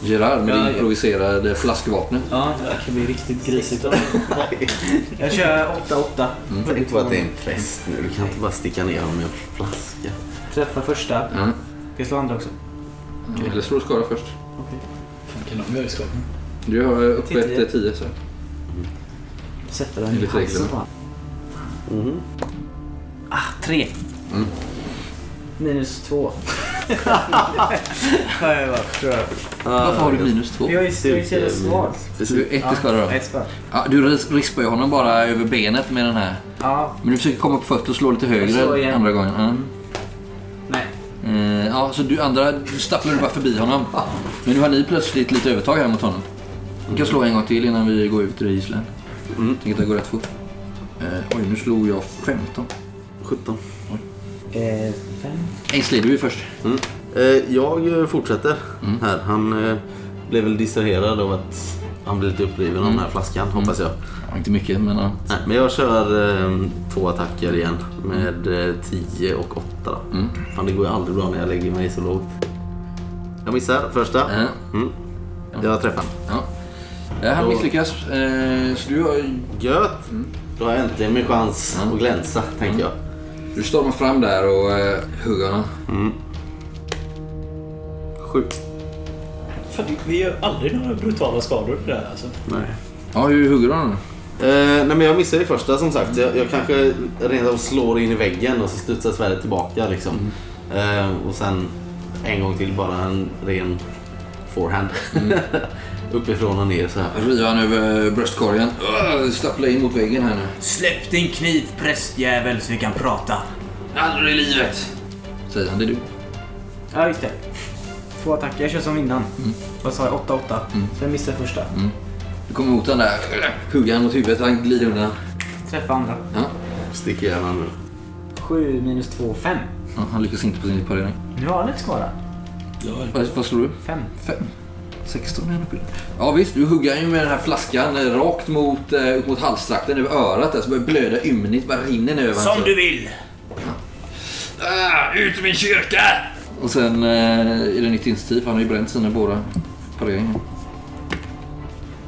Gerard med Ja, det ja. improviserade flaskvapnet. Ja, det kan bli riktigt grisigt. <laughs> jag kör 8-8. Tänk på att det är en präst nu. Du kan inte bara sticka ner honom med en flaska. Träffa första. Mm. Ska jag slå andra också? Eller slår du skada först. Fan kan de göra i skapet? Du har upp Till tio. ett 10 så. Sätta den i halsen på honom. Ah, tre. Mm. Minus två. Tror jag. Varför har du minus två? Jag är jävla svag. Du är ett i skada då. Ett. Ja, du ris- rispar ju honom bara över benet med den här. Ja, Men du försöker komma på fötter och slå lite högre andra gången. Ja. nej. Eh, ja, så du andra du stapplar du bara förbi honom. Men nu har ni plötsligt lite övertag här mot honom. Du kan slå en gång till innan vi går ut till det gisslan. Mm. Tänker att det går rätt fort. Eh, oj, nu slog jag 15. 17. Eh, fem. Ainsley, du är först. Mm. Eh, jag eh, fortsätter här. Han eh, blev väl distraherad av att han blev lite uppriven av den här flaskan, hoppas jag. Ja, inte mycket, men ja. Nej, men jag kör eh, två attacker igen med eh, 10 och 8. Då. Mm. Fan, det går ju aldrig bra när jag lägger mig så lågt. Jag missar första. Ja. Mm. Jag träffar. ja. Ja, han misslyckas. Så du, har, Gött! Då har jag äntligen min chans att glänsa, tänker jag. Du stormar fram där och eh, hugger honom. Mm. Sju. Fan, vi gör aldrig några brutala skador på det här alltså. Nej. Ja, hur hugger du honom? Eh, nej men jag missade i första som sagt. Jag, jag kanske rent av slår in i väggen och så studsar svärdet tillbaka liksom. Eh, och sen en gång till bara en ren forehand. <laughs> Uppifrån och ner så här. River han över bröstkorgen. Uh, stapplar in mot väggen här nu. Släpp din kniv prästjävel så vi kan prata. Aldrig i livet! Säger han, det är du. Ja, just det. Två attacker. Jag kör som innan. Mm. Vad sa jag? 8-8. Så jag missar första. Du kommer mot den där, hugger han mot huvudet, han glider undan. Träffa andra. Ja. Sticker gärna nu. 7 minus 2, 5. Ja, han lyckas inte på sin parering. Nu har han ett skada. Vad, vad slår du? 5. Fem. 16 är han uppe i. Ja visst, du hugger ju med den här flaskan rakt mot, eh, upp mot halstrakten över örat där så börjar blöda ymnigt, bara rinner ner över hans- vill! Ah, ut ur min kyrka! Och sen eh, är det nytt initiativ, han har ju bränt sina båda pareringar.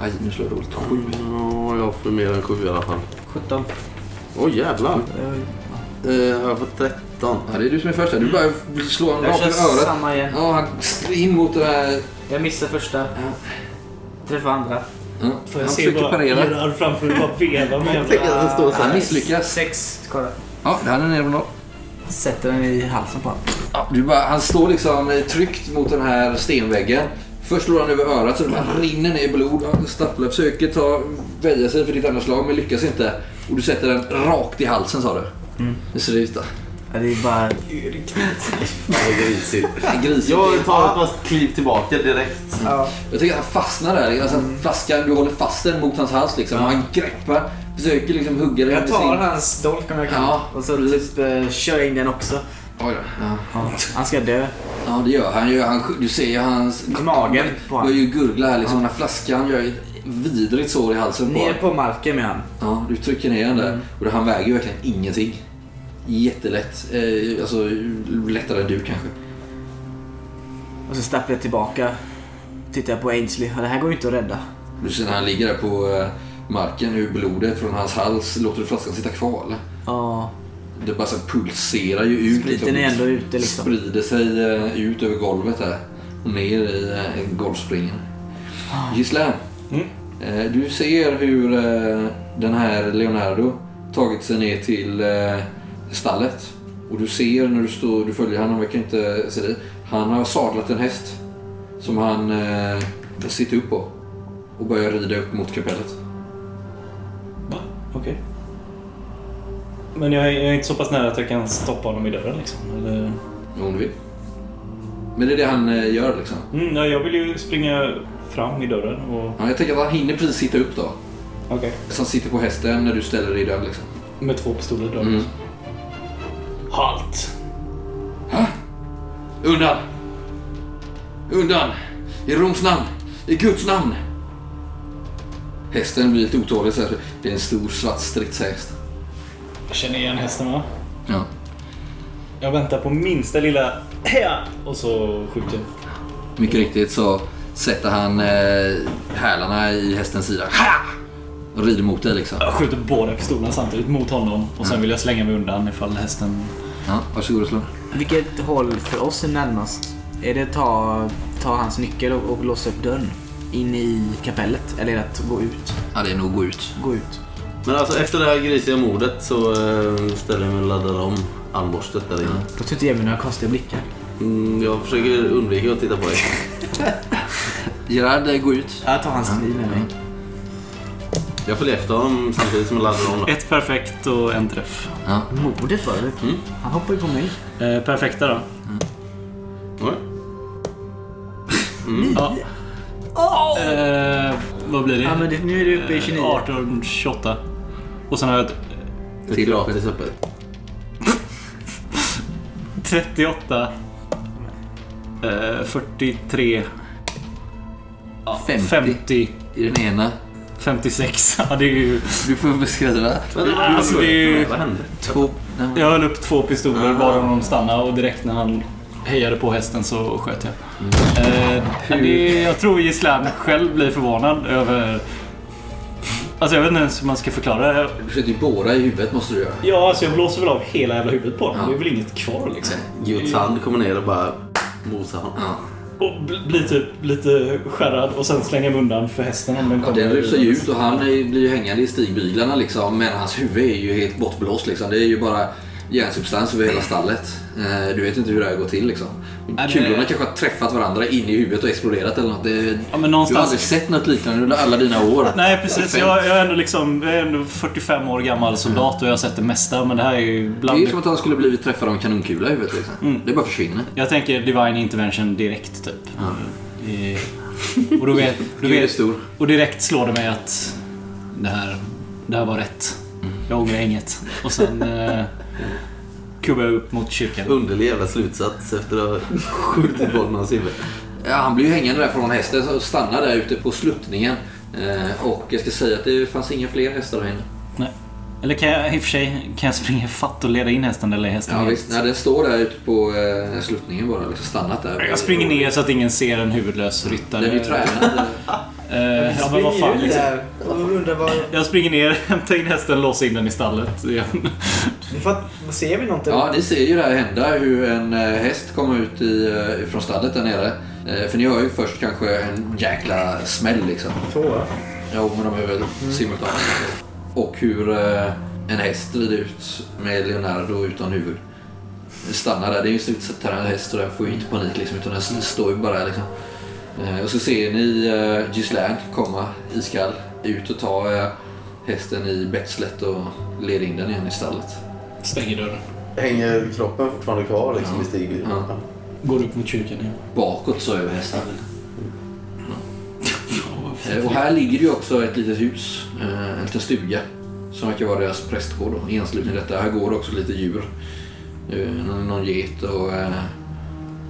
Aj, nu slår jag dåligt. Sju. Ja, jag får mer än sju i alla fall. 17. Oj jävlar. Eh, jag har fått 13. Ja, det är du som är först här. Du bara slår honom Jag rakt över örat. samma igen. Ja, han in mot det här... Jag missar första. Träffa andra. Ja. Får Han jag se försöker vad parera. Gerard framför mig bara vevar med <laughs> så Han här. misslyckas. 6 skada. Ja, han är nere på noll. Sätter den i halsen på honom. Ja, du bara, han står liksom tryckt mot den här stenväggen. Först slår han över örat så det bara rinner ner blod. Han stapplar, försöker ta, väja sig för ditt andra slag men lyckas inte. Och du sätter den rakt i halsen sa du. Ser det ut då? Ja, det är bara... Vad <laughs> grisigt. Gris. Jag tar ett fast kliv tillbaka direkt. Ja. Jag tycker att han fastnar där. Alltså, Flaskan, du håller fast den mot hans hals liksom. Och han greppar, försöker liksom hugga den Jag med tar sin... hans dolk om jag kan. Ja, och så typ uh, kör jag in den också. Oj då. Ja. Han ska dö. ja, det gör han ju. Han, du ser ju hans... Magen på Han han. gör ju gurgla här liksom. Den här flaskan gör ju ett vidrigt sår i halsen på Ner honom. på marken med han. Ja, du trycker ner den där. Mm. Och han väger ju verkligen ingenting. Jättelätt. Eh, alltså lättare än du kanske. Och så stapplar jag tillbaka. Tittar jag på Ainsley. Det här går ju inte att rädda. Du ser när han ligger där på eh, marken hur blodet från hans hals låter du flaskan sitta kvar eller? Ja. Det bara så pulserar ju ut. Spriten är ändå ute liksom. Sprider sig eh, ut över golvet där. Och ner i eh, golvspringen. Gisela. Mm. Eh, du ser hur den här Leonardo tagit sig ner till stallet. Och du ser när du står, du följer honom, han verkar inte se dig. Han har sadlat en häst. Som han eh, sitter upp på. Och börjar rida upp mot kapellet. Va? Okej. Men jag är, jag är inte så pass nära att jag kan stoppa honom i dörren liksom. Eller... Om du vill. Men det är det han eh, gör liksom. Mm, ja, jag vill ju springa fram i dörren och... Ja, jag tänker att han hinner precis sitta upp då. Okej. Så han sitter på hästen när du ställer dig i dörren liksom. Med två pistoler i dörren. Mm. Halt! Undan! Undan! I Roms namn! I Guds namn! Hästen blir lite otålig. så här. Det är en stor svart stridshäst. Jag känner igen hästen va? Ja. Jag väntar på minsta lilla heja och så skjuter jag. Mycket riktigt så sätter han eh, hälarna i hästens sida. Ha! Och rider mot dig liksom. Jag skjuter båda pistolerna samtidigt mot honom och sen vill jag slänga mig undan ifall hästen... Ja, varsågod och slå. Vilket håll för oss är närmast? Är det ta, ta hans nyckel och, och låsa upp dörren? In i kapellet? Eller är det att gå ut? Ja, det är nog gå ut. Gå ut. Men alltså efter det här grisiga mordet så eh, ställer jag mig och laddar om armborstet där inne. Då tror inte jag mig några konstiga blickar. Mm, jag försöker undvika att titta på dig. <laughs> Gerard, eh, gå ut. Jag tar hans kniv med mig. Jag följer efter honom samtidigt som jag laddar om. Då. Ett perfekt och en träff. Ja. Mordet var det. Mm. Han hoppar ju på mig. Eh, perfekta då. Oj. Ja. Eh, vad blir det? Ja, men det, nu är du uppe i Eh, 29. 18, 28. Och sen har jag ett... Ett gratis öppet. 38. Eh, 43. Ja, 50. 50. I den ena. 56. <laughs> Ja, det är ju... Du får beskriva. Alltså, det är ju... Vad hände? Två... Jag höll upp två pistoler bara de stannade och direkt när han hejade på hästen så sköt jag. Eh, men det, jag tror Gislan själv blir förvånad över... Alltså jag vet inte ens hur man ska förklara det. Du försökte ju borra i huvudet måste du göra. Ja, alltså jag blåser väl av hela jävla huvudet på honom. Ja. Det är väl inget kvar liksom. Guds hand kommer ner och bara mosar honom. Ja. Och bl- blir typ lite skärrad och sen slänger mig undan för hästen om den Ja, kommer. den rusar ju ut och han är, blir ju hängande i stigbyglarna liksom. Men hans huvud är ju helt bortblåst liksom. Det är ju bara järnsubstans över hela stallet. Eh, du vet inte hur det här går till liksom. Nej, det- Kulorna kanske har träffat varandra in i huvudet och exploderat eller något. Det, Ja, men Du har någonstans... aldrig sett något liknande under alla dina år. Nej precis, jag, jag, är ändå liksom, jag är ändå 45 år gammal soldat och jag har sett det mesta men det här är ju Det är bland... som att han skulle blivit träffad av en kanonkula i huvudet liksom. Mm. Det bara försvinner. Jag tänker Divine Intervention direkt typ. Det- Och, då vet, då vet, och direkt slår det mig att det här, det här var rätt. Jag ångrar inget. Och sen eh, kubbar upp mot kyrkan. Underlig jävla slutsats efter att ha skjutit bollen hans huvud. Ja, han blir ju hängande där från hästen och stannar där ute på sluttningen. Eh, och jag ska säga att det fanns inga fler hästar där inne. Eller kan jag i och för sig kan jag springa fatt och leda in hästen eller hästen Ja, visst. Nej, den står där ute på eh, sluttningen bara. Liksom stannat där. Jag springer ner så att ingen ser en huvudlös ryttare. Den är ju tränad. <laughs> Eh, ja, men vad fan, liksom. där och undrar vad... Jag springer ner, <laughs> hämtar in hästen, låser in den i stallet igen. Vi får, ser vi eller? Ja, ni ser ju det här hända hur en eh, häst kommer ut i, eh, från stallet där nere. Eh, för ni hör ju först kanske en jäkla smäll liksom. Va? Ja, men de är väl simultant. Och hur eh, en häst rider ut med Leonardo utan huvud. Stannar där. Det är ju en stridsatterad häst och den får ju inte panik liksom, utan den står ju bara liksom. Eh, och så ser ni eh, Gislaine komma iskall ut och ta hästen i betslet och leda in den igen i stallet. Stänger dörren. Hänger kroppen fortfarande kvar liksom i stigen? Ja. Går upp mot kyrkan igen. Bakåt så över hästen. Eh, Och här ligger ju också ett litet hus, eh, en liten stuga. Som verkar vara deras prästgård då, i anslutning till detta. Här går det också lite djur. Eh, Någon, någon get och... eh,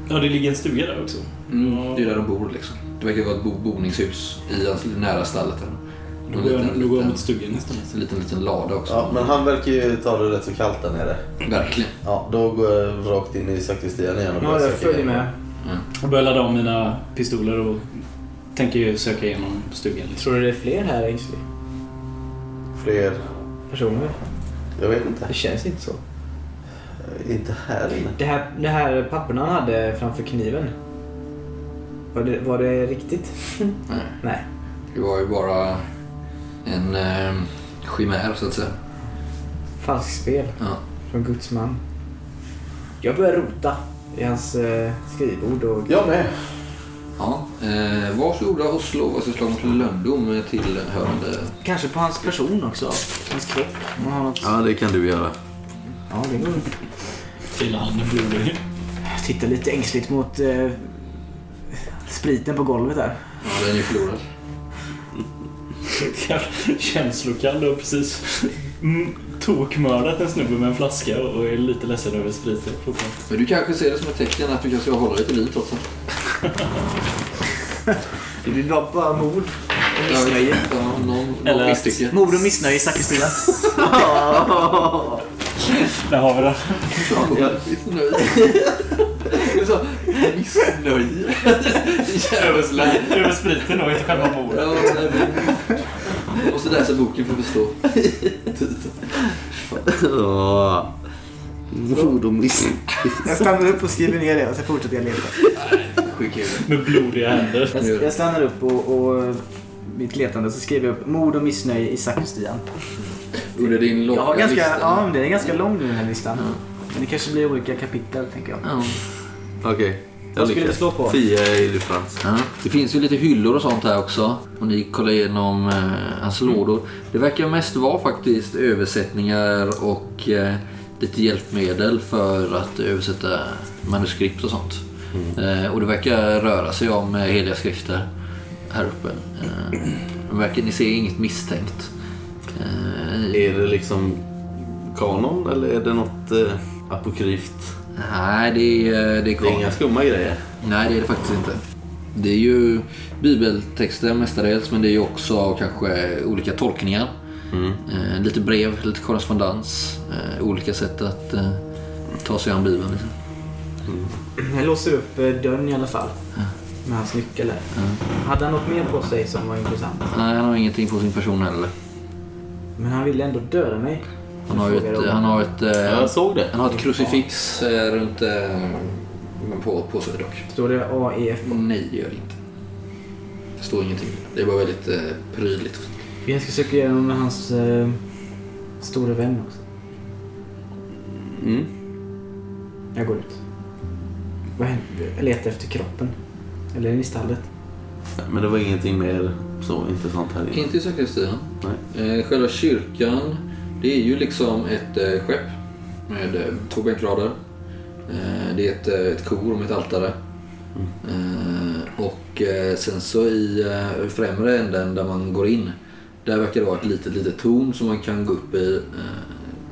Ja, det ligger en stuga där också. Mm, det är där de bor liksom. Det verkar vara ett bo boningshus i anslutning nära stallet. Här. En går jag, liten, då går jag liten, mot stugan nästan. en liten, liten lada också. Ja, men han verkar ju ta det rätt så kallt där nere. Verkligen. Ja, då går jag rakt in i sakristian igen och Ja, börjar jag följer med. Jag börjar ladda om mina pistoler och tänker ju söka igenom stugan. Liksom. Tror du det är fler här Ainsley? Fler... Personer? Jag vet inte. Det känns inte så. Inte här inne. Det här, det här papperna han hade framför kniven. Var det, var det riktigt? <laughs> Nej. Nej. Det var ju bara en eh, chimär så att säga. Falskspel Ja. från Guds man. Jag börjar rota i hans eh, skrivbord och... Jag med. Ja, eh, varsågoda och slå varsitt slag mot lönndom tillhörande... Kanske på hans person också. Hans kropp. Om han har något... Ja, det kan du göra. Ja, det går. Hela handen blodig. Jag tittar lite ängsligt mot eh, spriten på golvet där. Ja, den är ju förlorad. <laughs> Känslokall och precis mm, tokmördat en snubbe med en flaska och är lite ledsen över spriten fortfarande. Men du kanske ser det som ett tecken att du kanske ska hålla dig till liv trots allt. Det blir bara, bara mord och missnöje. Ja, någon, någon misstycke. Mord och missnöje i sakristian. <laughs> Där har vi det. Ja, missnöje. Missnöje. Över, sprit- över spriten och inte själva mordet. Jag måste läsa boken för att förstå. Ja. Mord och miss. Jag stannar upp och skriver ner det och så fortsätter jag leta. In Med blodiga händer. Jag, jag stannar upp och, och mitt letande så skriver jag upp mord och missnöje i sakristian. det. Under din långa Jag har ganska, lista. ja, den är ganska lång nu den här listan. Men det kanske blir olika kapitel tänker jag. Ja. Okej. Vad skulle du slå på? Fia i differens. Ja. Det finns ju lite hyllor och sånt här också. Och ni kollar igenom eh, hans lådor. Det verkar mest vara faktiskt översättningar och eh, lite hjälpmedel för att översätta manuskript och sånt. Eh, och det verkar röra sig om eh, heliga skrifter här uppe. Eh, verkar, ni ser inget misstänkt. Eh, Är det liksom kanon eller är det något eh, apokryft Nej, det är, det är Det är inga skumma grejer. Nej, det är det faktiskt inte. Det är ju bibeltexter mestadels, men det är ju också kanske olika tolkningar. Eh, lite brev, lite korrespondens. Eh, olika sätt att eh, ta sig an Bibeln. Liksom. <clears throat> Jag låser upp eh, dörren i alla fall. Med hans nyckel där. Hade han något mer på sig som var intressant? Nej, han har ingenting på sin person heller. Men han ville ändå döda mig. Han har ett, han har ett, eh, Jag såg det. han har ett krucifix eh, runt eh, på, på sig dock. Står det AEF på? Nej, det gör det inte. Det står ingenting. Det är bara väldigt eh, prydligt. Vi ska söka igenom med hans eh, stora vän också. Mm. Jag går ut. Vad händer? Jag letar efter kroppen. Eller är den i stallet? Men det var ingenting mer så intressant här inne. Inte i sakristian. Nej. Eh, själva kyrkan, det är ju liksom ett eh, skepp med eh, två bänkrader. Eh, det är ett, ett kor med ett altare. Eh, och sen så i främre änden där man går in, där verkar det vara ett litet, litet torn som man kan gå upp i.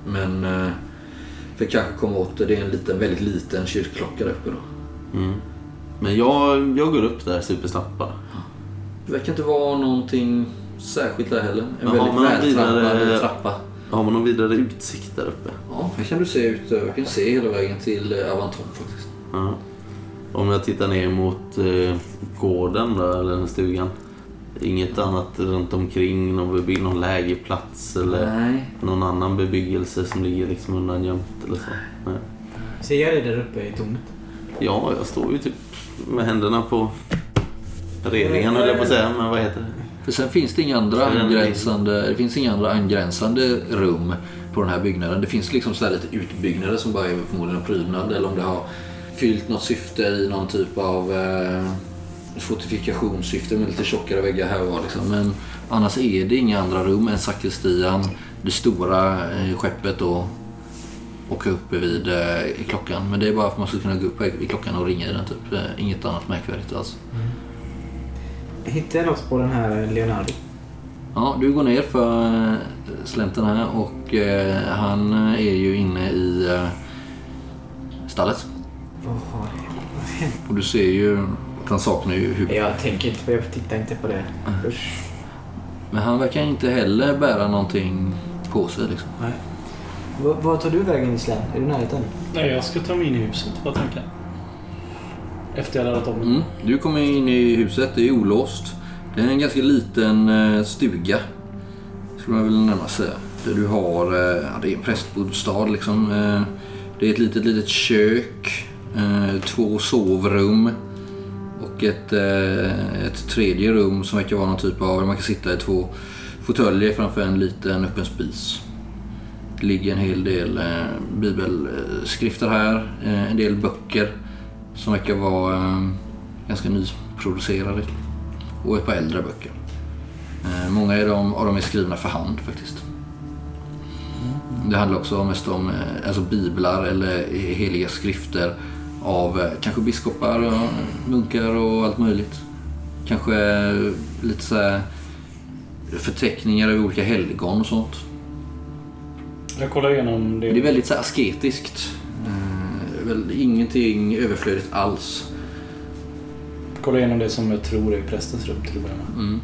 Men eh, för kanske komma åt det, det är en liten, väldigt liten kyrkklocka där uppe då. Mm. Men jag, jag går upp där supersnabbt bara. Det verkar inte vara någonting särskilt där heller. En man väldigt vältrampad vidare- trappa. Har man någon vidare utsikt där uppe? Ja, här kan du se ut. Jag kan se hela vägen till eh, Avanton faktiskt. Ja. Om jag tittar ner mot eh, gården då, eller den stugan. Inget annat runt omkring? Någon, någon lägerplats eller Nej. någon annan bebyggelse som ligger liksom undangömt eller så? Nej. Ser jag det där uppe i tornet? Ja, jag står ju typ med händerna på relingen höll jag på att säga, men vad heter det? För sen finns det inga andra Så angränsande, det finns inga andra angränsande rum på den här byggnaden. Det finns liksom sådär lite utbyggnader som bara är förmodligen en prydnad eller om det har fyllt något syfte i någon typ av eh, fortifikationssyfte med lite tjockare väggar här och var. Liksom. Men annars är det inga andra rum än sakristian, det stora eh, skeppet då åka uppe vid eh, klockan. Men det är bara för att man ska kunna gå upp vid klockan och ringa i den. Typ. Eh, inget annat märkvärdigt alls. Hittar jag något på den här Leonardo? Ja, du går ner för eh, slänten här och eh, han är ju inne i eh, stallet. Vad har hänt? Och du ser ju han saknar ju huvudet. Jag tänker inte på jag tittar inte på det. Usch. Men han verkar inte heller bära någonting på sig liksom. Nej. V- Var tar du vägen Islam? Är du i närheten? Nej, jag ska ta mig in i huset. Vad tänker jag? Efter jag laddat om. Mm. Du kommer in i huset, det är olåst. Det är en ganska liten eh, stuga. Skulle man väl närmast säga. Där du har, eh, ja, det är en prästbostad liksom. Eh, det är ett litet, litet kök. Två sovrum. Och ett, eh, ett tredje rum som verkar vara någon typ av, man kan sitta i två fåtöljer framför en liten öppen spis. Det ligger en hel del eh, bibelskrifter här. Eh, en del böcker som verkar vara eh, ganska nyproducerade. Och ett par äldre böcker. Eh, många av dem, av dem är skrivna för hand faktiskt. Det handlar också mest om eh, alltså biblar eller heliga skrifter av eh, kanske biskopar, och munkar och allt möjligt. Kanske eh, lite så här förteckningar över olika helgon och sånt. Jag kollar igenom det. Det är väldigt så här asketiskt. Eh, väl ingenting överflödigt alls. Kollar igenom det som jag tror är prästens rum till att börja med. Mm.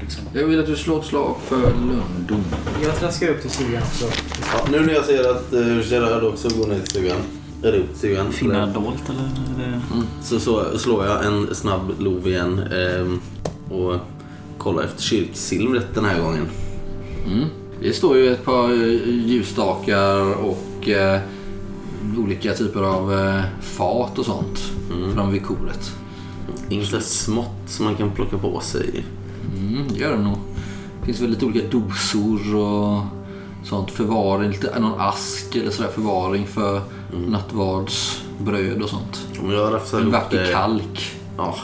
Liksom. Jag vill att du slår ett slag för lönndom. Jag traskar upp till stugan också. Ja, nu när jag ser att uh, Gerard också går ner till stugan, till stugan, Finna dolt eller? eller? så, så slår jag en snabb lov igen ehm, och kollar efter kyrksilvret den här gången. Mm. Det står ju ett par eh, ljusstakar och eh, olika typer av eh, fat och sånt Mm. framme vid koret. Inget smått som man kan plocka på sig. Mm, det gör det nog. Det finns väl lite olika dosor och sånt. Förvaring, lite, någon ask eller sådär förvaring för nattvardsbröd och sånt. Om jag En vacker det... kalk Ja,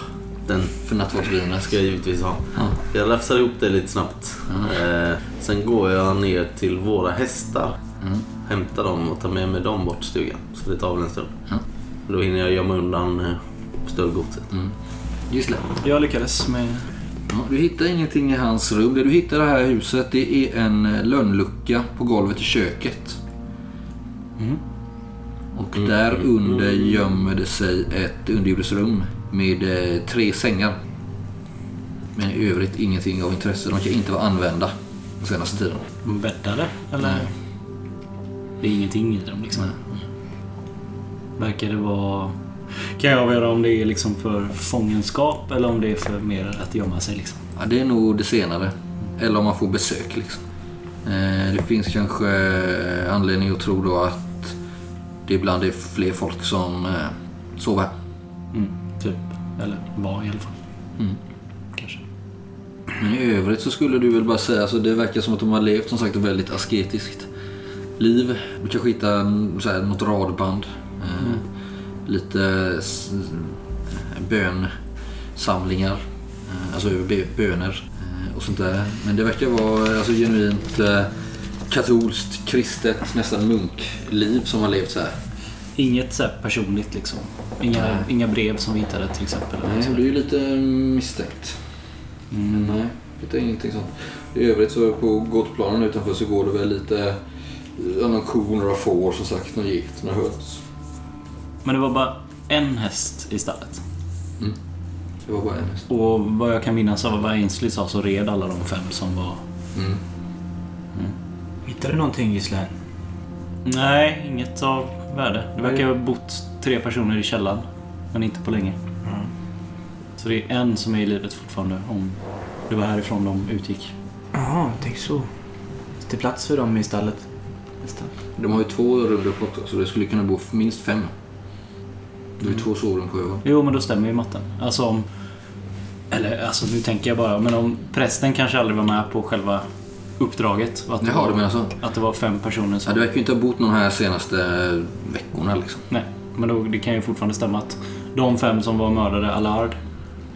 den för nattvardsvinet. ska jag givetvis ha. Ja. Jag rafsar ihop det lite snabbt. Eh, sen går jag ner till våra hästar. Mm. Hämtar dem och tar med mig dem bort till stugan. Så det tar väl en stund. Ja. Då hinner jag gömma undan eh, stöldgodset. Gissla. Jag lyckades med... Ja, du hittar ingenting i hans rum. Det du hittar i det här huset det är en eh, lönnlucka på golvet i köket. Mm. Och där under gömmer det sig ett underjordiskt rum med eh, tre sängar. Men i övrigt ingenting av intresse. De kan inte vara använda den senaste tiden. Bäddade? Eller? Nej. Det är ingenting i dem liksom. Verkar det vara... Kan jag avgöra om det är liksom för fångenskap eller om det är för mer att gömma sig liksom? Ja, det är nog det senare. Eller om man får besök liksom. Eh, Det finns kanske anledning att tro då att det ibland är fler folk som eh, sover här. Mm, typ. Eller var i alla fall. Mm. Kanske. Men i övrigt så skulle du väl bara säga, alltså det verkar som att de har levt som sagt ett väldigt asketiskt liv. Du kanske hittar så här, något radband. Eh, lite s- bönsamlingar. Eh, alltså bö- böner eh, och sånt där. Men det verkar vara alltså, genuint eh, katolskt, kristet, nästan munkliv som har levt så här. Inget så personligt liksom. Inga, inga brev som vi hittade till exempel. Nej, det är ju lite misstänkt. Men nej, det är ingenting sånt. I övrigt så på gårdplanen utanför så går det väl lite någon ko, några får som sagt, någon get, några höns. Men det var bara en häst i stallet. Det var bara en häst. Och vad jag kan minnas av vad Ainsley sa så red alla de fem som var... Mm. Hittade du någonting Gislen? Nej, inget av värde. Det verkar ha bott tre personer i källaren. Men inte på länge. Så det är en som är i livet fortfarande. Om det var härifrån de utgick. Jaha, tänk så. Det plats för dem i stallet? Nästan. De har ju två rum också så det skulle kunna bo minst fem. Det är ju två sovrum på över. Jo, men då stämmer ju matten. Alltså om... Eller alltså nu tänker jag bara. Men om prästen kanske aldrig var med på själva uppdraget. Att, det Jaha, var, du menar så? att det var fem personer Ja, som... det verkar ju inte ha bott någon här senaste veckorna liksom. Nej, men då, det kan ju fortfarande stämma att de fem som var mördade Allard.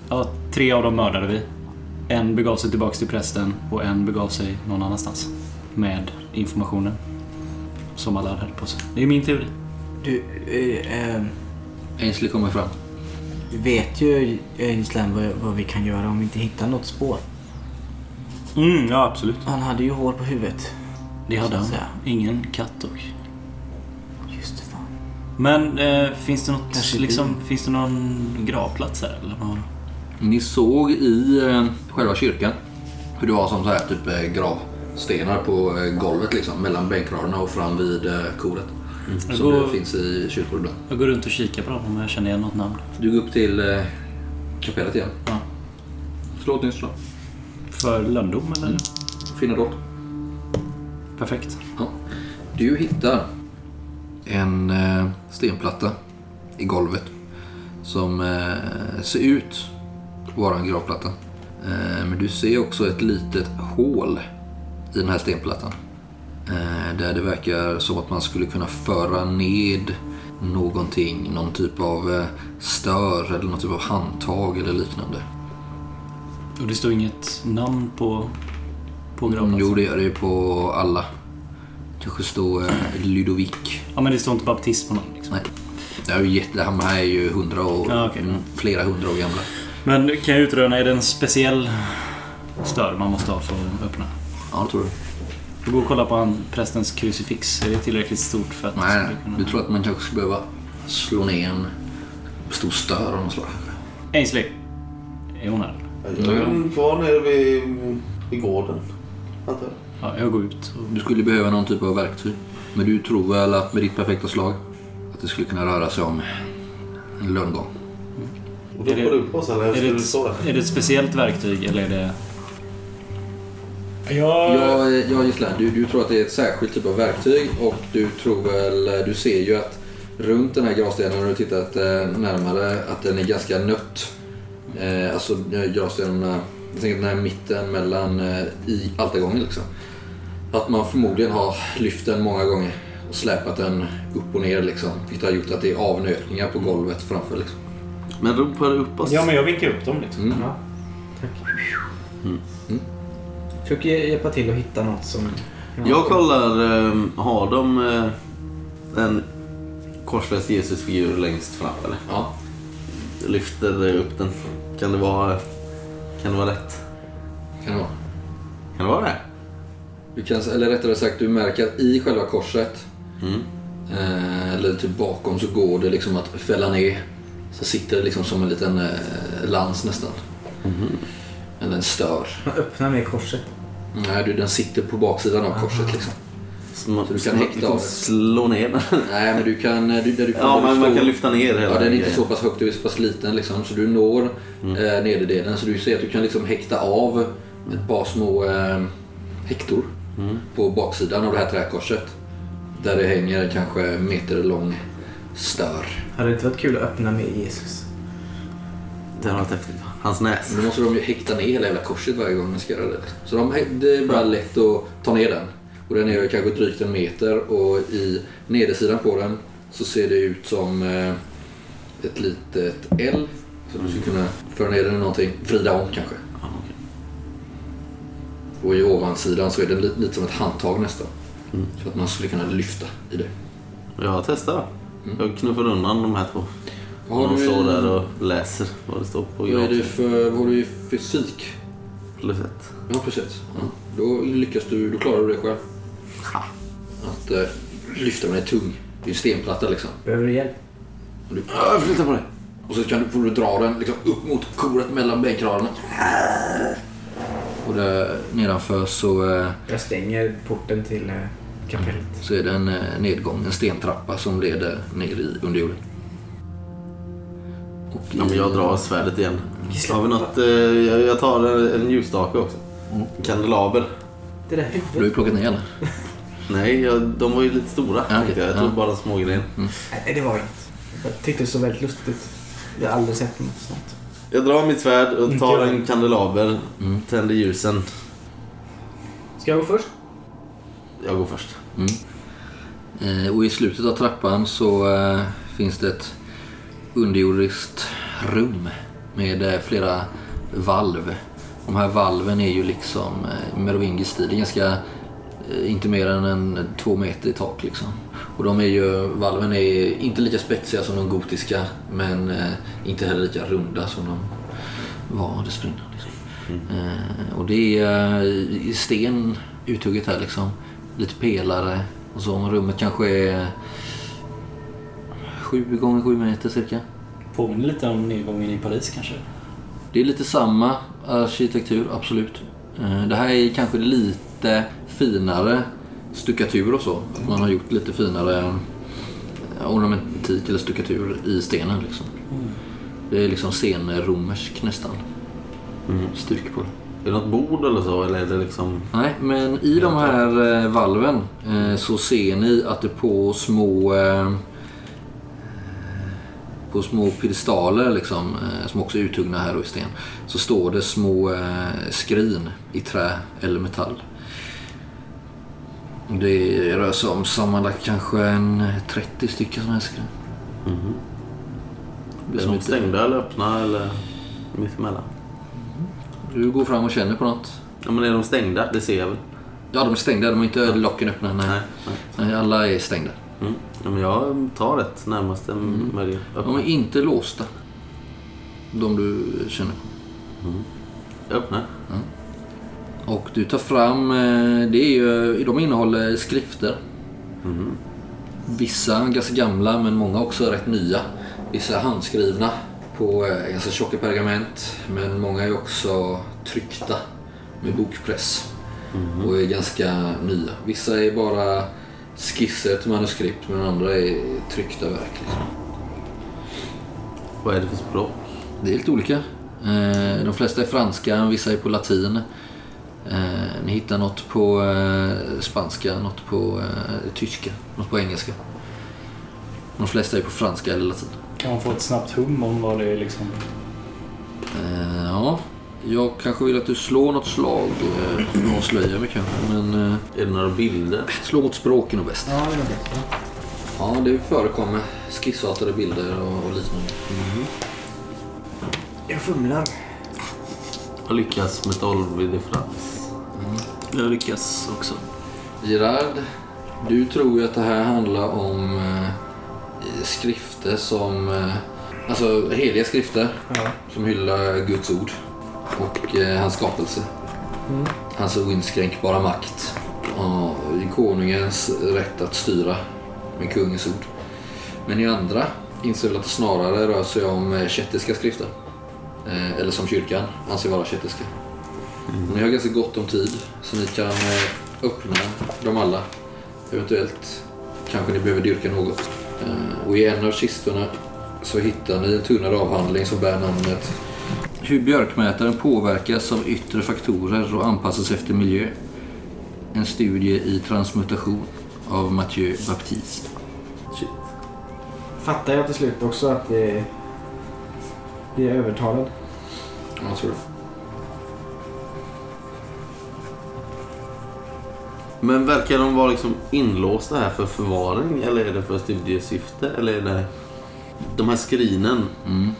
Ja, tre av dem mördade vi. En begav sig tillbaks till prästen och en begav sig någon annanstans. Med informationen. Som Allard hade på sig. Det är min teori. Du, eh, eh, Ainsley kommer fram. vi vet ju Gislen vad, vad vi kan göra om vi inte hittar något spår. Mm, ja absolut. Han hade ju hår på huvudet. Det hade han. Ingen katt dock. Just det, fan. Men eh, finns det något, Kanske liksom, finns det någon gravplats här eller? vad? Ni såg i eh, själva kyrkan hur det var som så här typ eh, gravstenar på eh, golvet liksom mellan bänkraderna och fram vid eh, koret. Jag Som går- det finns i kyrkor ibland. Jag går runt och kikar på dem om jag känner igen något namn. Du går upp till eh, kapellet igen. Ja. Slå ett nytt slag. För lönndom eller? Finna dolt. Perfekt. Ja. Du hittar en eh, stenplatta i golvet som eh, ser ut att vara en gravplatta. Eh, men du ser också ett litet hål i den här stenplattan. Eh, där det verkar som att man skulle kunna föra ned någonting, någon typ av eh, stör eller någon typ av handtag eller liknande. Och det står inget namn på, på gravplatsen? jo, det gör det på alla. Kanske står eh, Ludovic. Ja, men det står inte baptist på någon. Liksom. Nej. Det är ju jätte, de här är ju hundra år, Ja, okej. mm, flera hundra år gamla. Men kan jag utröna, är det en speciell stör man måste ha för att öppna? Ja, det tror du. Jag går och kolla på han, prästens krucifix. Är det tillräckligt stort för att... Nej, det kunna- du tror att man kanske skulle behöva slå ner en stor stör av något slag. Ainsley. Är hon här? Jag är kvar nere vid, vid gården. antar jag. Ja, jag går ut. Du skulle behöva någon typ av verktyg. Men du tror väl att med ditt perfekta slag att det skulle kunna röra sig om en lönngång. Då Är det- oss Är det, ett, är det ett speciellt verktyg eller är det... Ja, ja Gislan, du, du tror att det är ett särskilt typ av verktyg och du tror väl, du ser ju att runt den här gravstenen när du tittat eh, närmare att den är ganska nött. Eh, alltså gravstenarna, jag tänker den här mitten mellan eh, i altargången liksom. Att man förmodligen har lyft den många gånger och släpat den upp och ner liksom. Vilket har gjort att det är avnötningar på golvet framför liksom. Men ropar du upp oss? Ja, men jag vinkar upp dem liksom. Mm. Ja, tack. Försök hj- hjälpa till att hitta något som... Jag kollar, eh, har de eh, en korsfäst Jesusfigur längst fram eller? Ja. Lyfter upp den. Kan det vara, kan det vara rätt? Kan det vara. Kan det vara det? Du kan, eller rättare sagt, du märker att i själva korset Mm. Eh, eller typ bakom så går det liksom att fälla ner. Så sitter det liksom som en liten eh, lans nästan. Eller en stör. Man öppnar med korset. Nej, du, den sitter på baksidan av korset liksom. Så, man, Så du kan häkta kan slå ner den. Nej, men du kan... eh, Du, där du får Ja, du men man kan lyfta ner hela Ja, den är inte så pass högt, du är så pass liten liksom, så du når Mm. eh, nederdelen. Så du ser att du kan liksom häkta av ett par små eh, häktor Mm. på baksidan av det här träkorset. Där det hänger kanske en meter lång stör. Hade det inte varit kul att öppna med Jesus? Det har varit häftigt. Hans näs. Men då måste de ju häkta ner hela jävla korset varje gång de ska göra det. Så de, det är bara lätt att ta ner den. Och den är kanske drygt en meter och i nedersidan på den så ser det ut som eh, ett litet L. Så du skulle kunna föra ner den i någonting, vrida om kanske. Och i ovansidan så är den lite, lite som ett handtag nästan. Mm. Så att man skulle kunna lyfta i det. Jag testar. Jag knuffar undan de här två. Har de står i- där och läser vad det står på Vad, är det grafen. för, vad du i fysik? Plus ett. Ja, precis. Ja. Då lyckas du, då klarar du det själv. Att eh, lyfta den är tung. Det är en stenplatta liksom. Behöver du hjälp? Och, du, "Åh, flytta på dig. och så kan du, får du dra den liksom upp mot koret mellan bänkraderna. Och där nedanför så, eh, Jag stänger porten till eh, kapellet. så är det en eh, nedgång, en stentrappa som leder ner i underjorden. Och Ja, men jag drar svärdet igen. Har vi något? Eh, jag, jag tar en, en ljusstake också. Mm. Kandelaber. Det där Du har huvudet. ju plockat ner den. <laughs> Nej, jag, de var ju lite stora. Ja, okej. jag. jag Ja. tog bara små grejer. Nej, det var inget. Jag tyckte det såg väldigt lustigt ut. Jag har aldrig sett något sånt. Jag drar mitt svärd och Inte tar en kandelaber. Mm. Tänder ljusen. Ska jag gå först? Jag går först. Eh, Och i slutet av trappan så eh, finns det ett underjordiskt rum med eh, flera valv. De här valven är ju liksom eh, merovingisk-stil. Det är ganska, inte mer än en två meter i tak liksom. Och de är ju, valven är inte lika spetsiga som de gotiska men eh, inte heller lika runda som de var dessförinnan. Liksom. Eh, och det är eh, i sten uthugget här liksom. Lite pelare och så. Rummet kanske är sju gånger sju meter cirka. Påminner lite om nedgången i Paris kanske. Det är lite samma arkitektur, absolut. Eh, Det här är kanske lite finare stuckatur och så. Att man har gjort lite finare eh, ornamentik eller stuckatur i stenen. Liksom. Det är liksom senromersk nästan. Stuk på det. Är det något bord eller så? Eller är det liksom... Nej, men i de här eh, valven eh, så ser ni att det på små på små piedestaler liksom, som också är uthuggna här och i sten så står det små skrin i trä eller metall. Det rör sig om sammanlagt kanske en 30 stycken sådana här skrin. Det Är som de inte- stängda eller öppna eller mittemellan? Du går fram och känner på något. Ja, men är de stängda? Det ser jag väl? Ja, de är stängda. De är inte locken öppna. Nej. Nej. nej. Alla är stängda. Mm. Ja, men jag tar ett närmaste möjliga. De är inte låsta. De du känner på. Jag öppnar. Och du tar fram, eh, det är ju, de innehåller skrifter. Vissa ganska gamla men många också rätt nya. Vissa handskrivna på eh, ganska tjocka pergament. Men många är också tryckta med bokpress. Och är ganska nya. Vissa är bara skisser till manuskript men andra är tryckta verk. Liksom. Vad är det för språk? Det är lite olika. Eh, De flesta är franska, vissa är på latin. Eh, Ni hittar något på eh, spanska, något på eh, tyska, något på engelska. De flesta är på franska eller latin. Kan man få ett snabbt hum om vad det är liksom? Eh, Ja, jag kanske vill att du slår något slag. eh, för att avslöja mig kanske. Men eh, Är det några bilder? slå mot språken och bäst. Ja, det var bättre. Ja, det förekommer skissartade bilder och, och liknande. Jag fumlar. Jag lyckas med 12 i differens. Jag lyckas också. Gerard, du tror ju att det här handlar om eh, skrifter som... Eh, alltså heliga skrifter Ja. som hyllar Guds ord och eh, hans skapelse. Hans oinskränkbara makt och konungens rätt att styra med kungens ord. Men i andra inser väl att det snarare rör sig om eh, kettiska skrifter. Eh, eller som kyrkan anser vara kettiska. Ni har ganska gott om tid så ni kan eh, öppna dem alla. Eventuellt kanske ni behöver dyrka något. Eh, och i en av kistorna så hittar ni en tunnare avhandling som bär namnet Hur björkmätaren påverkas av yttre faktorer och anpassas efter miljö. En studie i transmutation av Mathieu Baptiste. Shit. Fattar jag till slut också att det blir övertalad? Ja, jag tror det. Men verkar de vara liksom inlåsta här för förvaring eller är det för studiesyfte? Eller är det... De här skrinen, Mm.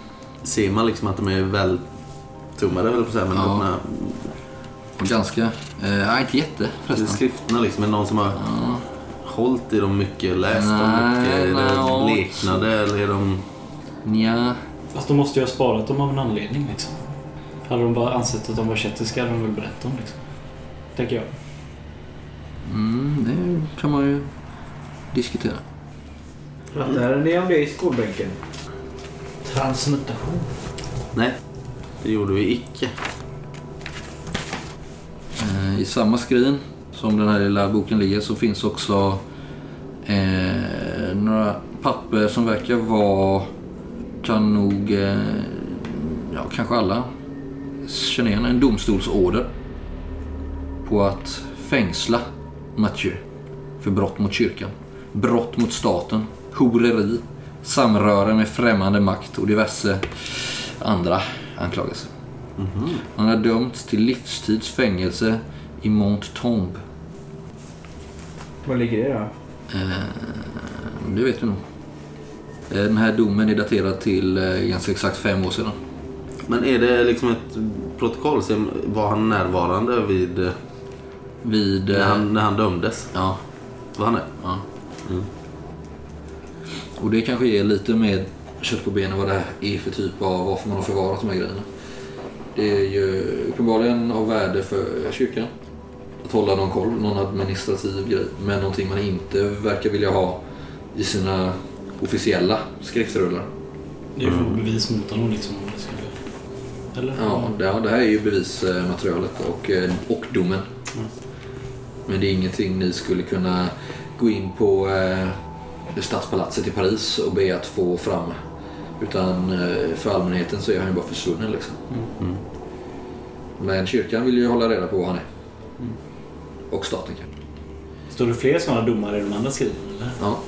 ser man liksom att de är väl tummade eller på att säga, men Ja. de här ganska... Eh, inte jätte förresten. skrifterna liksom, är det någon som har hållit i dem mycket, läst dem Nej, mycket? Är det nej, bleknade eller är de... Nja. Fast de måste ju ha sparat dem av en anledning liksom. Hade de bara ansett att de var kettiska hade de väl berättat om liksom. Tänker jag. Mm, det kan man ju diskutera. Pratade ni om det i skolbänken? Transmutation. Nej, det gjorde vi icke. Eh, I samma skrin som den här lilla boken ligger så finns också eh, några papper som verkar vara, kan nog, eh, ja kanske alla känner igen, en domstolsorder på att fängsla Mathieu för brott mot kyrkan, brott mot staten, horeri, samröre med främmande makt och diverse andra anklagelser. Han har dömts till livstids fängelse i Monttombe. Var ligger det då? Det vet vi nog. Eh, Den här domen är daterad till eh, ganska exakt fem år sedan. Men är det liksom ett protokoll? Var han närvarande vid... eh, Vid... När eh, han, när han dömdes? Ja, Var han det? ja. Och det kanske ger lite mer kött på benen vad det här är för typ av varför man har förvarat de här grejerna. Det är ju uppenbarligen av värde för kyrkan. Att hålla någon koll, någon administrativ grej. Men någonting man inte verkar vilja ha i sina officiella skriftrullar. Det är ju för bevis mot honom liksom. Eller? Ja, det, ja, det här är ju bevismaterialet och, eh, och domen. Men det är ingenting ni skulle kunna gå in på eh, Stadspalatset i Paris och be att få fram. Utan eh, för allmänheten så är han ju bara försvunnen liksom. Men kyrkan vill ju hålla reda på vad han är. Och staten kanske. Står det fler sådana domar i de andra eller? Ja,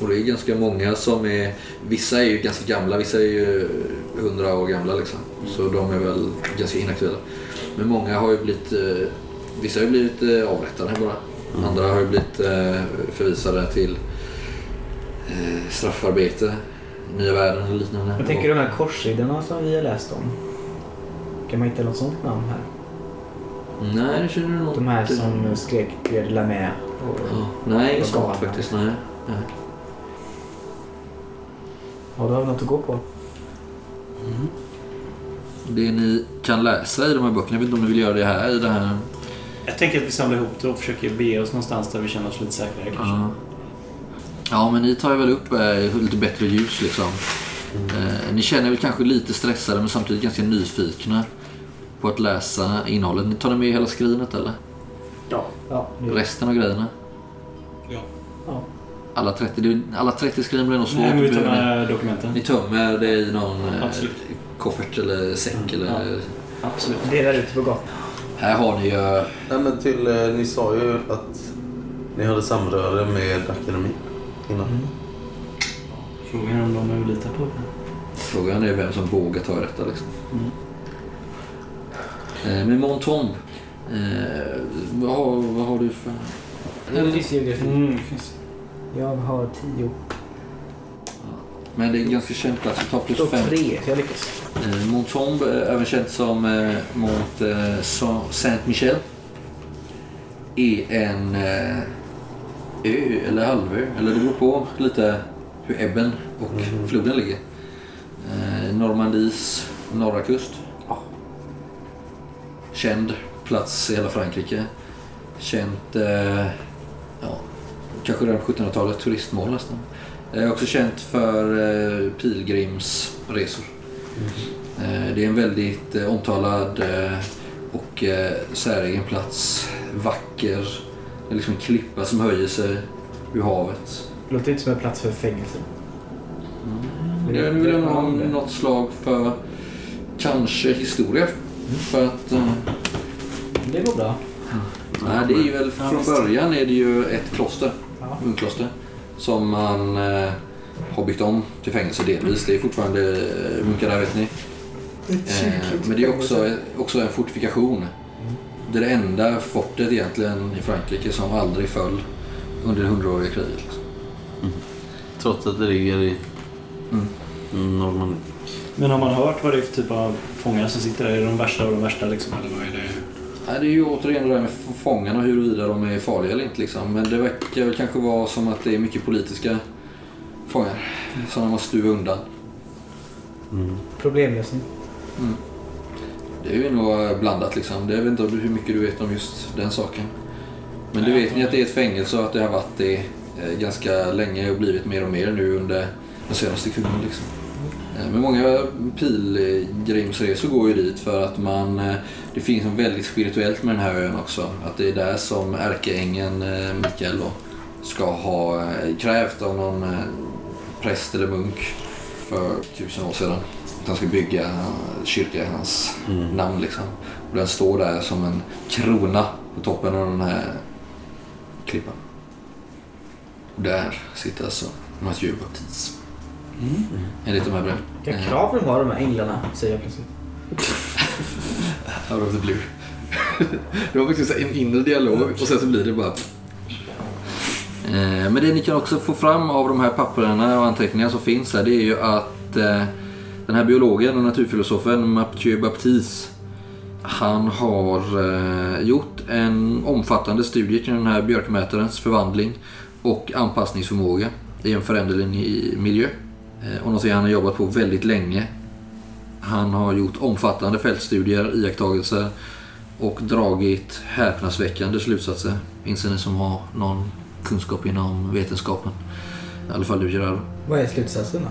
och det är ganska många som är... Vissa är ju ganska gamla, vissa är ju hundra år gamla liksom. Så de är väl ganska inaktuella. Men många har ju blivit... eh, Vissa har ju blivit eh, avrättade bara. Andra har ju blivit eh, förvisade till straffarbete, nya världen och liknande. Jag tänker de här korsriddarna som vi har läst om. Kan man hitta något sånt namn här? Nej, det känner du nog De här som skrek Pierre de Och... Ja, nej, inget sånt faktiskt. Nej. nej. Ja, då har vi något att gå på. Det ni kan läsa i de här böckerna, jag vet inte om ni vill göra det här i det här Jag tänker att vi samlar ihop det och försöker bege oss någonstans där vi känner oss lite säkrare kanske. Ja. ja, men ni tar väl upp eh, lite bättre ljus liksom. Eh, ni känner väl kanske lite stressade men samtidigt ganska nyfikna på att läsa innehållet. Ni tar ni med hela skrinet eller? Ja. Ja, det... Resten av grejerna? ja. ja. Alla 30, det, alla 30 skrin blir nog svårt. Nej, men vi med dokumenten. ni, tömmer det i någon eh, Absolut. koffert eller säck eller... Absolut. Delar ut på gatan. Här har ni ju... Nej, men till, eh, ni sa ju att ni hade samröre med akademin innan. Frågan är om de är att lita på. Frågan är vem som vågar ta detta liksom. Eh, men Montombe. Eh, vad, har, vad har du för... Fysiografi. Mm, finns. Jag har tio. Men det är ganska känd plats. Vi tar plus fem. tre, så jag lyckas. Eh, Montombe, även känt som eh, Mont eh, Saint- Saint-Michel, är en eh, ö eller halvö. Eller det beror på lite hur ebben och floden ligger. Eh, Normandies norra kust. Känd plats i hela Frankrike. Känt, eh, ja, kanske redan på 1700-talet, turistmål nästan. Eh, också känt för eh, pilgrimsresor. Eh, det är en väldigt eh, omtalad eh, och eh, säregen plats. Vacker. Det är liksom en klippa som höjer sig ur havet. Låter inte som en plats för fängelse. Jag vill jag ha något slag för kanske historia. För att eh, Det går bra. nej, det är ju väl från början är det ju ett kloster, Ja. munkkloster, som man eh, har byggt om till fängelse delvis. Det är fortfarande eh, munkar där vet ni. Eh, men det är också, också en fortifikation. Det är det enda fortet egentligen i Frankrike som aldrig föll under det hundraåriga kriget. Liksom. Trots att det ligger i Mm. Normandie. Men har man hört vad det är för typ av fångar som sitter där? Är det de värsta av de värsta liksom? Eller vad är det? Nej, det är ju återigen det där med fångarna, huruvida de är farliga eller inte. Liksom. Men det verkar väl kanske vara som att det är mycket politiska fångar som de har stuvat undan. Problemlösning. Det är ju nog blandat liksom. Det är väl inte hur mycket du vet om just den saken. Men du vet ni att det är ett fängelse och att det har varit det eh, ganska länge och blivit mer och mer nu under den senaste kuren. Liksom. Eh, Men många pilgrimsresor går ju dit för att man, eh, det finns en väldigt spirituellt med den här ön också. Att det är där som ärkeängeln eh, Mikael då, ska ha eh, krävt av någon eh, präst eller munk för tusen år sedan. Att han ska bygga kyrka i hans namn liksom. Och den står där som en krona på toppen av den här klippan. Och där sitter alltså Mathieu Baptiste. Enligt de här breven. Vilka Eh, krav de har de här änglarna, säger jag plötsligt. <laughs> Out of the blue. det var faktiskt en inre dialog och sen så blir det bara... Eh, Men det ni kan också få fram av de här papperna och anteckningarna som finns här det är ju att eh, den här biologen och naturfilosofen Mathieu Baptiste han har eh, gjort en omfattande studie kring den här björkmätarens förvandling och anpassningsförmåga i en föränderlig miljö. Och något han har jobbat på väldigt länge han har gjort omfattande fältstudier, iakttagelser och dragit häpnadsväckande slutsatser. Finns det ni som har någon kunskap inom vetenskapen? I alla fall du Gerard. Vad är slutsatsen då?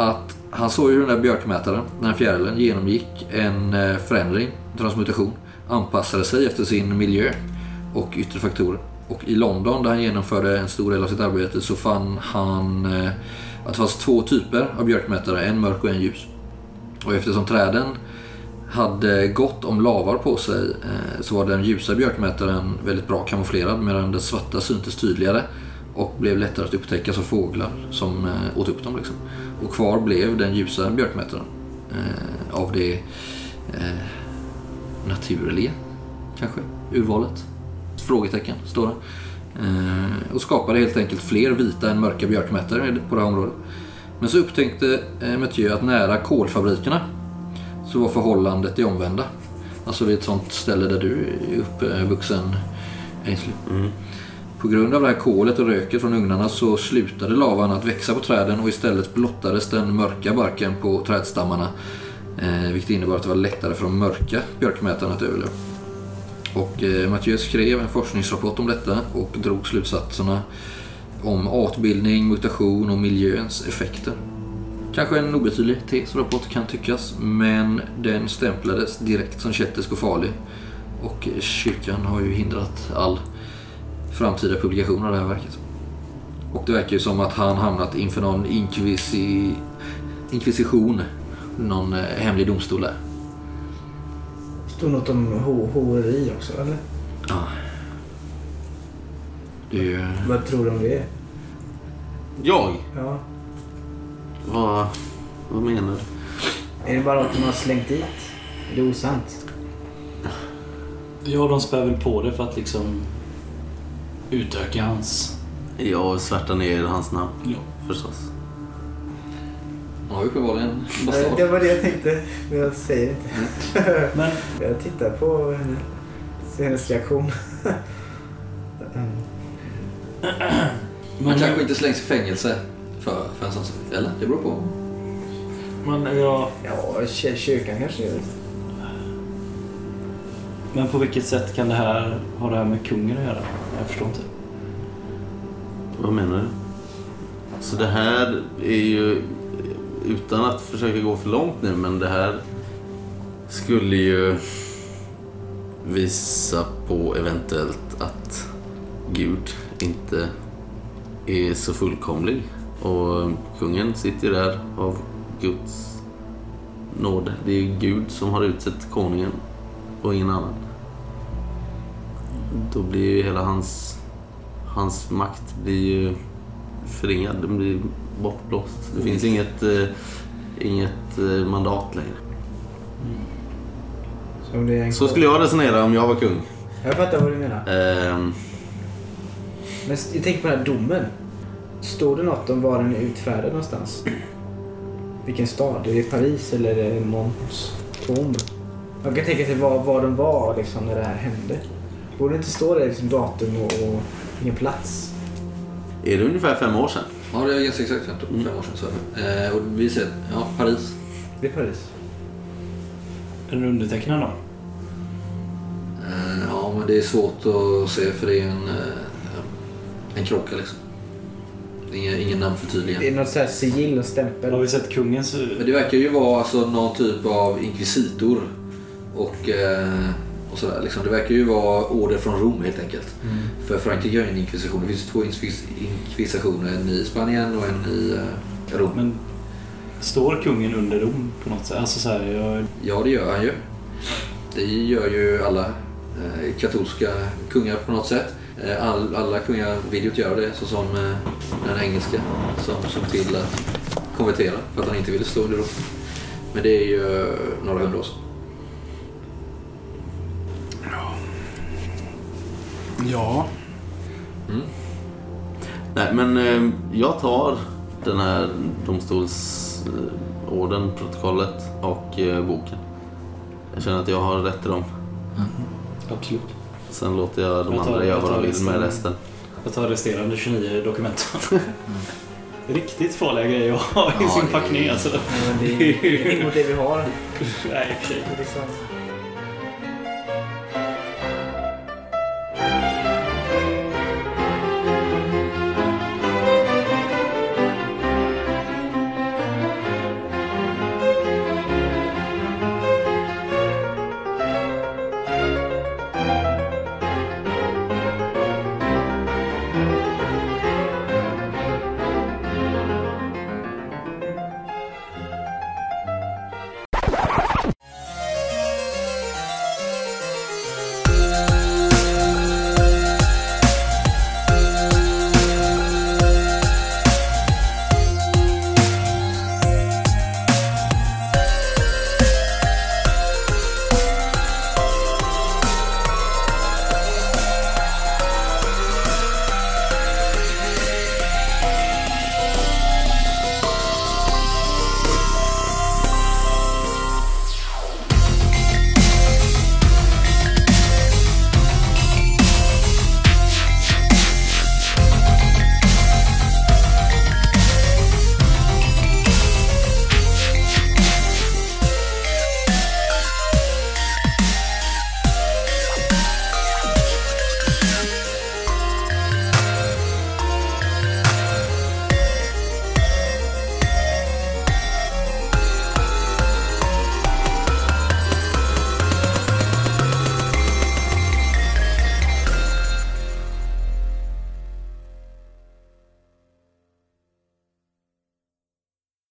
Att han såg ju den där björkmätaren, den här fjärilen, genomgick en eh, förändring, transmutation, anpassade sig efter sin miljö och yttre faktorer. Och i London där han genomförde en stor del av sitt arbete så fann han eh, att det fanns två typer av björkmätare, en mörk och en ljus. Och eftersom träden hade gott om lavar på sig eh, så var den ljusa björkmätaren väldigt bra kamouflerad medan den svarta syntes tydligare och blev lättare att upptäcka som fåglar som eh, åt upp dem. Liksom. Och kvar blev den ljusa björkmätaren eh, av det eh, naturliga, kanske, urvalet. Frågetecken, står det. Eh, och skapade helt enkelt fler vita än mörka björkmätare på det här området. Men så upptäckte eh, Mathieu att nära kolfabrikerna så var förhållandet det omvända. Alltså vid ett sånt ställe där du är uppvuxen Ainsley. På grund av det här kolet och röket från ugnarna så slutade lavan att växa på träden och istället blottades den mörka barken på trädstammarna. Eh, vilket innebar att det var lättare för de mörka björkmätarna att överleva. Och eh, Mathieu skrev en forskningsrapport om detta och drog slutsatserna om artbildning, mutation och miljöns effekter. Kanske en obetydlig tes och rapport kan tyckas, men den stämplades direkt som kättersk och farlig. Och kyrkan har ju hindrat all framtida publikation av det här verket. Och det verkar ju som att han hamnat inför någon inkvisi... inkvisition, någon eh, hemlig domstol där. Stod något om horeri också, eller? Ja. Det är ju... Vad tror du om det? Jag? Ja. Vad, vad menar du? Är det bara att de har slängt dit? Är det osant? Ja, de spär väl på det för att liksom utöka hans... Jag svärtar ner hans namn Ja. förstås. Ju uppenbarligen Nej. Det var det jag tänkte, men jag säger inte. Men Jag tittar på henne. Hennes reaktion. Man kanske inte slängs i fängelse för, för en sån sak. Eller? Det beror på. Men, ja, Ja, ky- kyrkan kanske gör det. men på vilket sätt kan det här ha det här med kungen att göra? Jag förstår inte. Vad menar du? Så det här är ju, utan att försöka gå för långt nu, men det här skulle ju visa på eventuellt att Gud inte är så fullkomlig. Och kungen sitter där av Guds nåde. Det är Gud som har utsett konungen och ingen annan. Då blir ju hela hans, hans makt blir ju förringad. Den blir bortblåst. Det finns inget, eh, inget eh, mandat längre. Så, Så skulle jag resonera om jag var kung. Jag fattar vad du menar. Ehm, Men jag tänker på den här domen. Står det något om var den är utfärdad någonstans? Vilken stad? Är det Paris eller är det Montauban? Man kan tänka sig var, var de var liksom, när det här hände. Borde det inte stå där liksom, datum och, och ingen plats? är det ungefär fem år sedan? Ja, det är ganska exakt fem, fem år sedan. Så. Eh, och vi ser, ja, Paris. Det är Paris. Är du undertecknad då? Eh, ja, men det är svårt att se för det är en, eh, en krocka liksom. Det är ingen, ingen Det namnförtydligande. är något så här sigill och Har stämpel. vi sett kungens... Men det verkar ju vara alltså någon typ av inkvisitor. Och, eh, och sådär. Liksom. Det verkar ju vara order från Rom helt enkelt. För Frankrike har ju en inkvisition. Det finns två inkvis- inkvisitioner. En i Spanien och en i eh, Rom. Men står kungen under Rom på något sätt? Alltså så här, jag... Ja, det gör han ju. Det gör ju alla eh, katolska kungar på något sätt. Eh, all, alla kungar vill ju inte göra det, så som eh, den engelska som såg till att konvertera för att han inte ville stå under Rom. Men det är ju eh, några hundra år sedan. Ja. Nej, men eh, jag tar den här domstolsorden, protokollet och eh, boken. Jag känner att jag har rätt till dem. Absolut. Sen låter jag de Jag tar- andra göra vad de vill resten. med resten. Jag tar resterande 29 dokument. <laughs> Riktigt farliga grejer att ha i Ja, sin packning alltså. Det är ingenting mot det vi har. <laughs> Nej, i och för sig. Det är